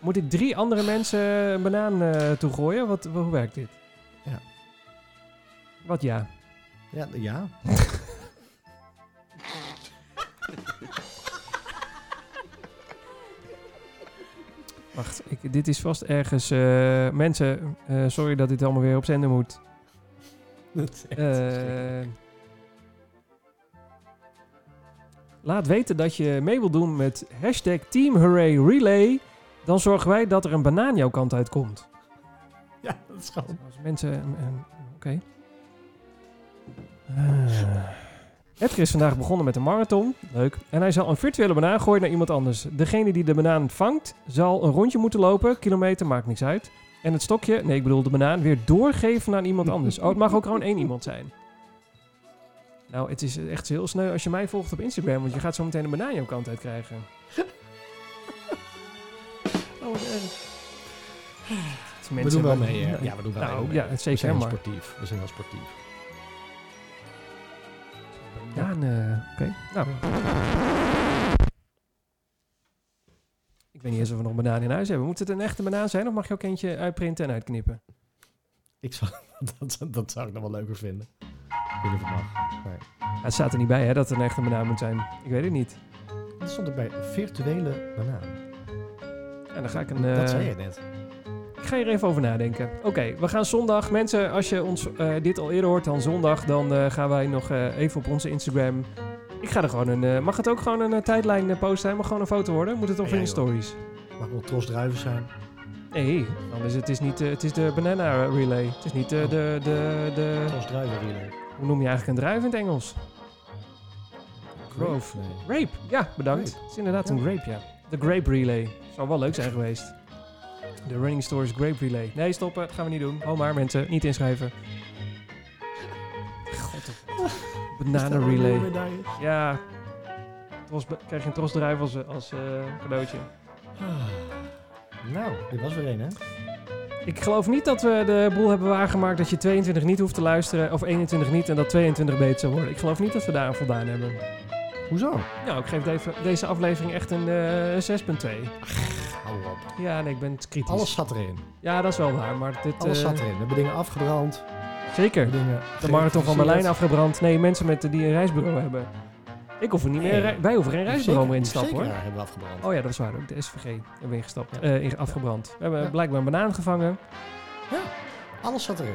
Moet ik drie andere mensen een banaan toegooien? Wat, hoe werkt dit? Ja. Wat ja? Ja, ja. Wacht, ik, dit is vast ergens... eh, mensen, eh, sorry dat dit allemaal weer op zender moet. Dat is echt Eh, laat weten dat je mee wilt doen met hashtag Team Hooray Relay. Dan zorgen wij dat er een banaan jouw kant uitkomt. ja, dat is gewoon... Als mensen... eh, eh, Oké. Eh, Edgar is vandaag begonnen met een marathon. Leuk. En hij zal een virtuele banaan gooien naar iemand anders. Degene die de banaan vangt, zal een rondje moeten lopen. Kilometer, maakt niks uit. En het stokje, nee ik bedoel de banaan, weer doorgeven aan iemand anders. Oh, het mag ook gewoon één iemand zijn. Nou, het is echt heel sneu als je mij volgt op Instagram, want je gaat zo meteen een banaan jouw kant uit krijgen. Oh, wat erg. Het is We doen wel mee, hè? Ja, we doen wel Nou, mee. ja, het We zeker, zijn heel sportief. We zijn heel sportief. Ja, en, eh, oké. Nou. Ik weet niet eens of we nog banaan in huis hebben. Moet het een echte banaan zijn of mag je ook eentje uitprinten en uitknippen? Ik zou, dat, dat zou ik nog wel leuker vinden. Ik weet niet of het mag. Nee. Ja, het staat er niet bij hè, dat het een echte banaan moet zijn. Ik weet het niet. Dat stond erbij, virtuele banaan. En dan ga ik een... dat eh, zei je net. Ik ga hier even over nadenken. Oké, we gaan zondag. Mensen, als je ons eh, dit al eerder hoort dan zondag, dan eh, gaan wij nog eh, even op onze Instagram. Ik ga er gewoon een. mag het ook gewoon een tijdlijn post zijn? Mag gewoon een foto worden? Moet het of Ja, in de stories? Mag wel tros druiven zijn. Nee, dan is het, is niet. het is de banana relay. Het is niet Oh. de, de, de. Tros druiven relay. Hoe noem je eigenlijk een druif in het Engels? Grove. Nee. Rape. Ja, bedankt. Grape. Het is inderdaad Ja. een grape, ja. De grape relay. Zou wel leuk zijn geweest. De Running Stores Grape Relay. Nee, stoppen. Dat gaan we niet doen. Oh maar mensen, niet inschrijven. God, banana relay. Ja. Tros, krijg je een trosdruif als, als eh, cadeautje. Nou, dit was weer een, hè? Ik geloof niet dat we de boel hebben waargemaakt dat je 22 niet hoeft te luisteren. Of 21 niet en dat 22 beter zou worden. Ik geloof niet dat we daar aan voldaan hebben. Hoezo? Nou, ik geef deze, deze aflevering echt een eh 6.2. Hou op. Ja, nee, ik ben kritisch. Alles zat erin. Ja, dat is wel waar. Maar dit, Alles eh, zat erin. We hebben dingen afgebrand. Zeker. dingen De marathon van Berlijn afgebrand. Nee, mensen met, die een reisbureau hebben. Ik hoef er niet meer... Nee. wij hoeven geen reisbureau meer in te stappen, hoor. Zeker hebben we afgebrand. Oh ja, dat is waar. Ook de SVG hebben we ingestapt. Ja. eh, in- afgebrand. We hebben Ja. blijkbaar een banaan gevangen. Alles zat erin.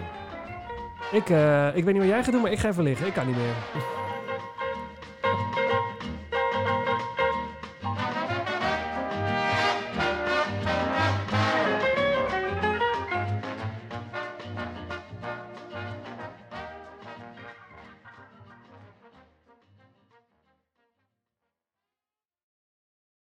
Ik, eh, ik weet niet wat jij gaat doen, maar ik ga even liggen. Ik kan niet meer.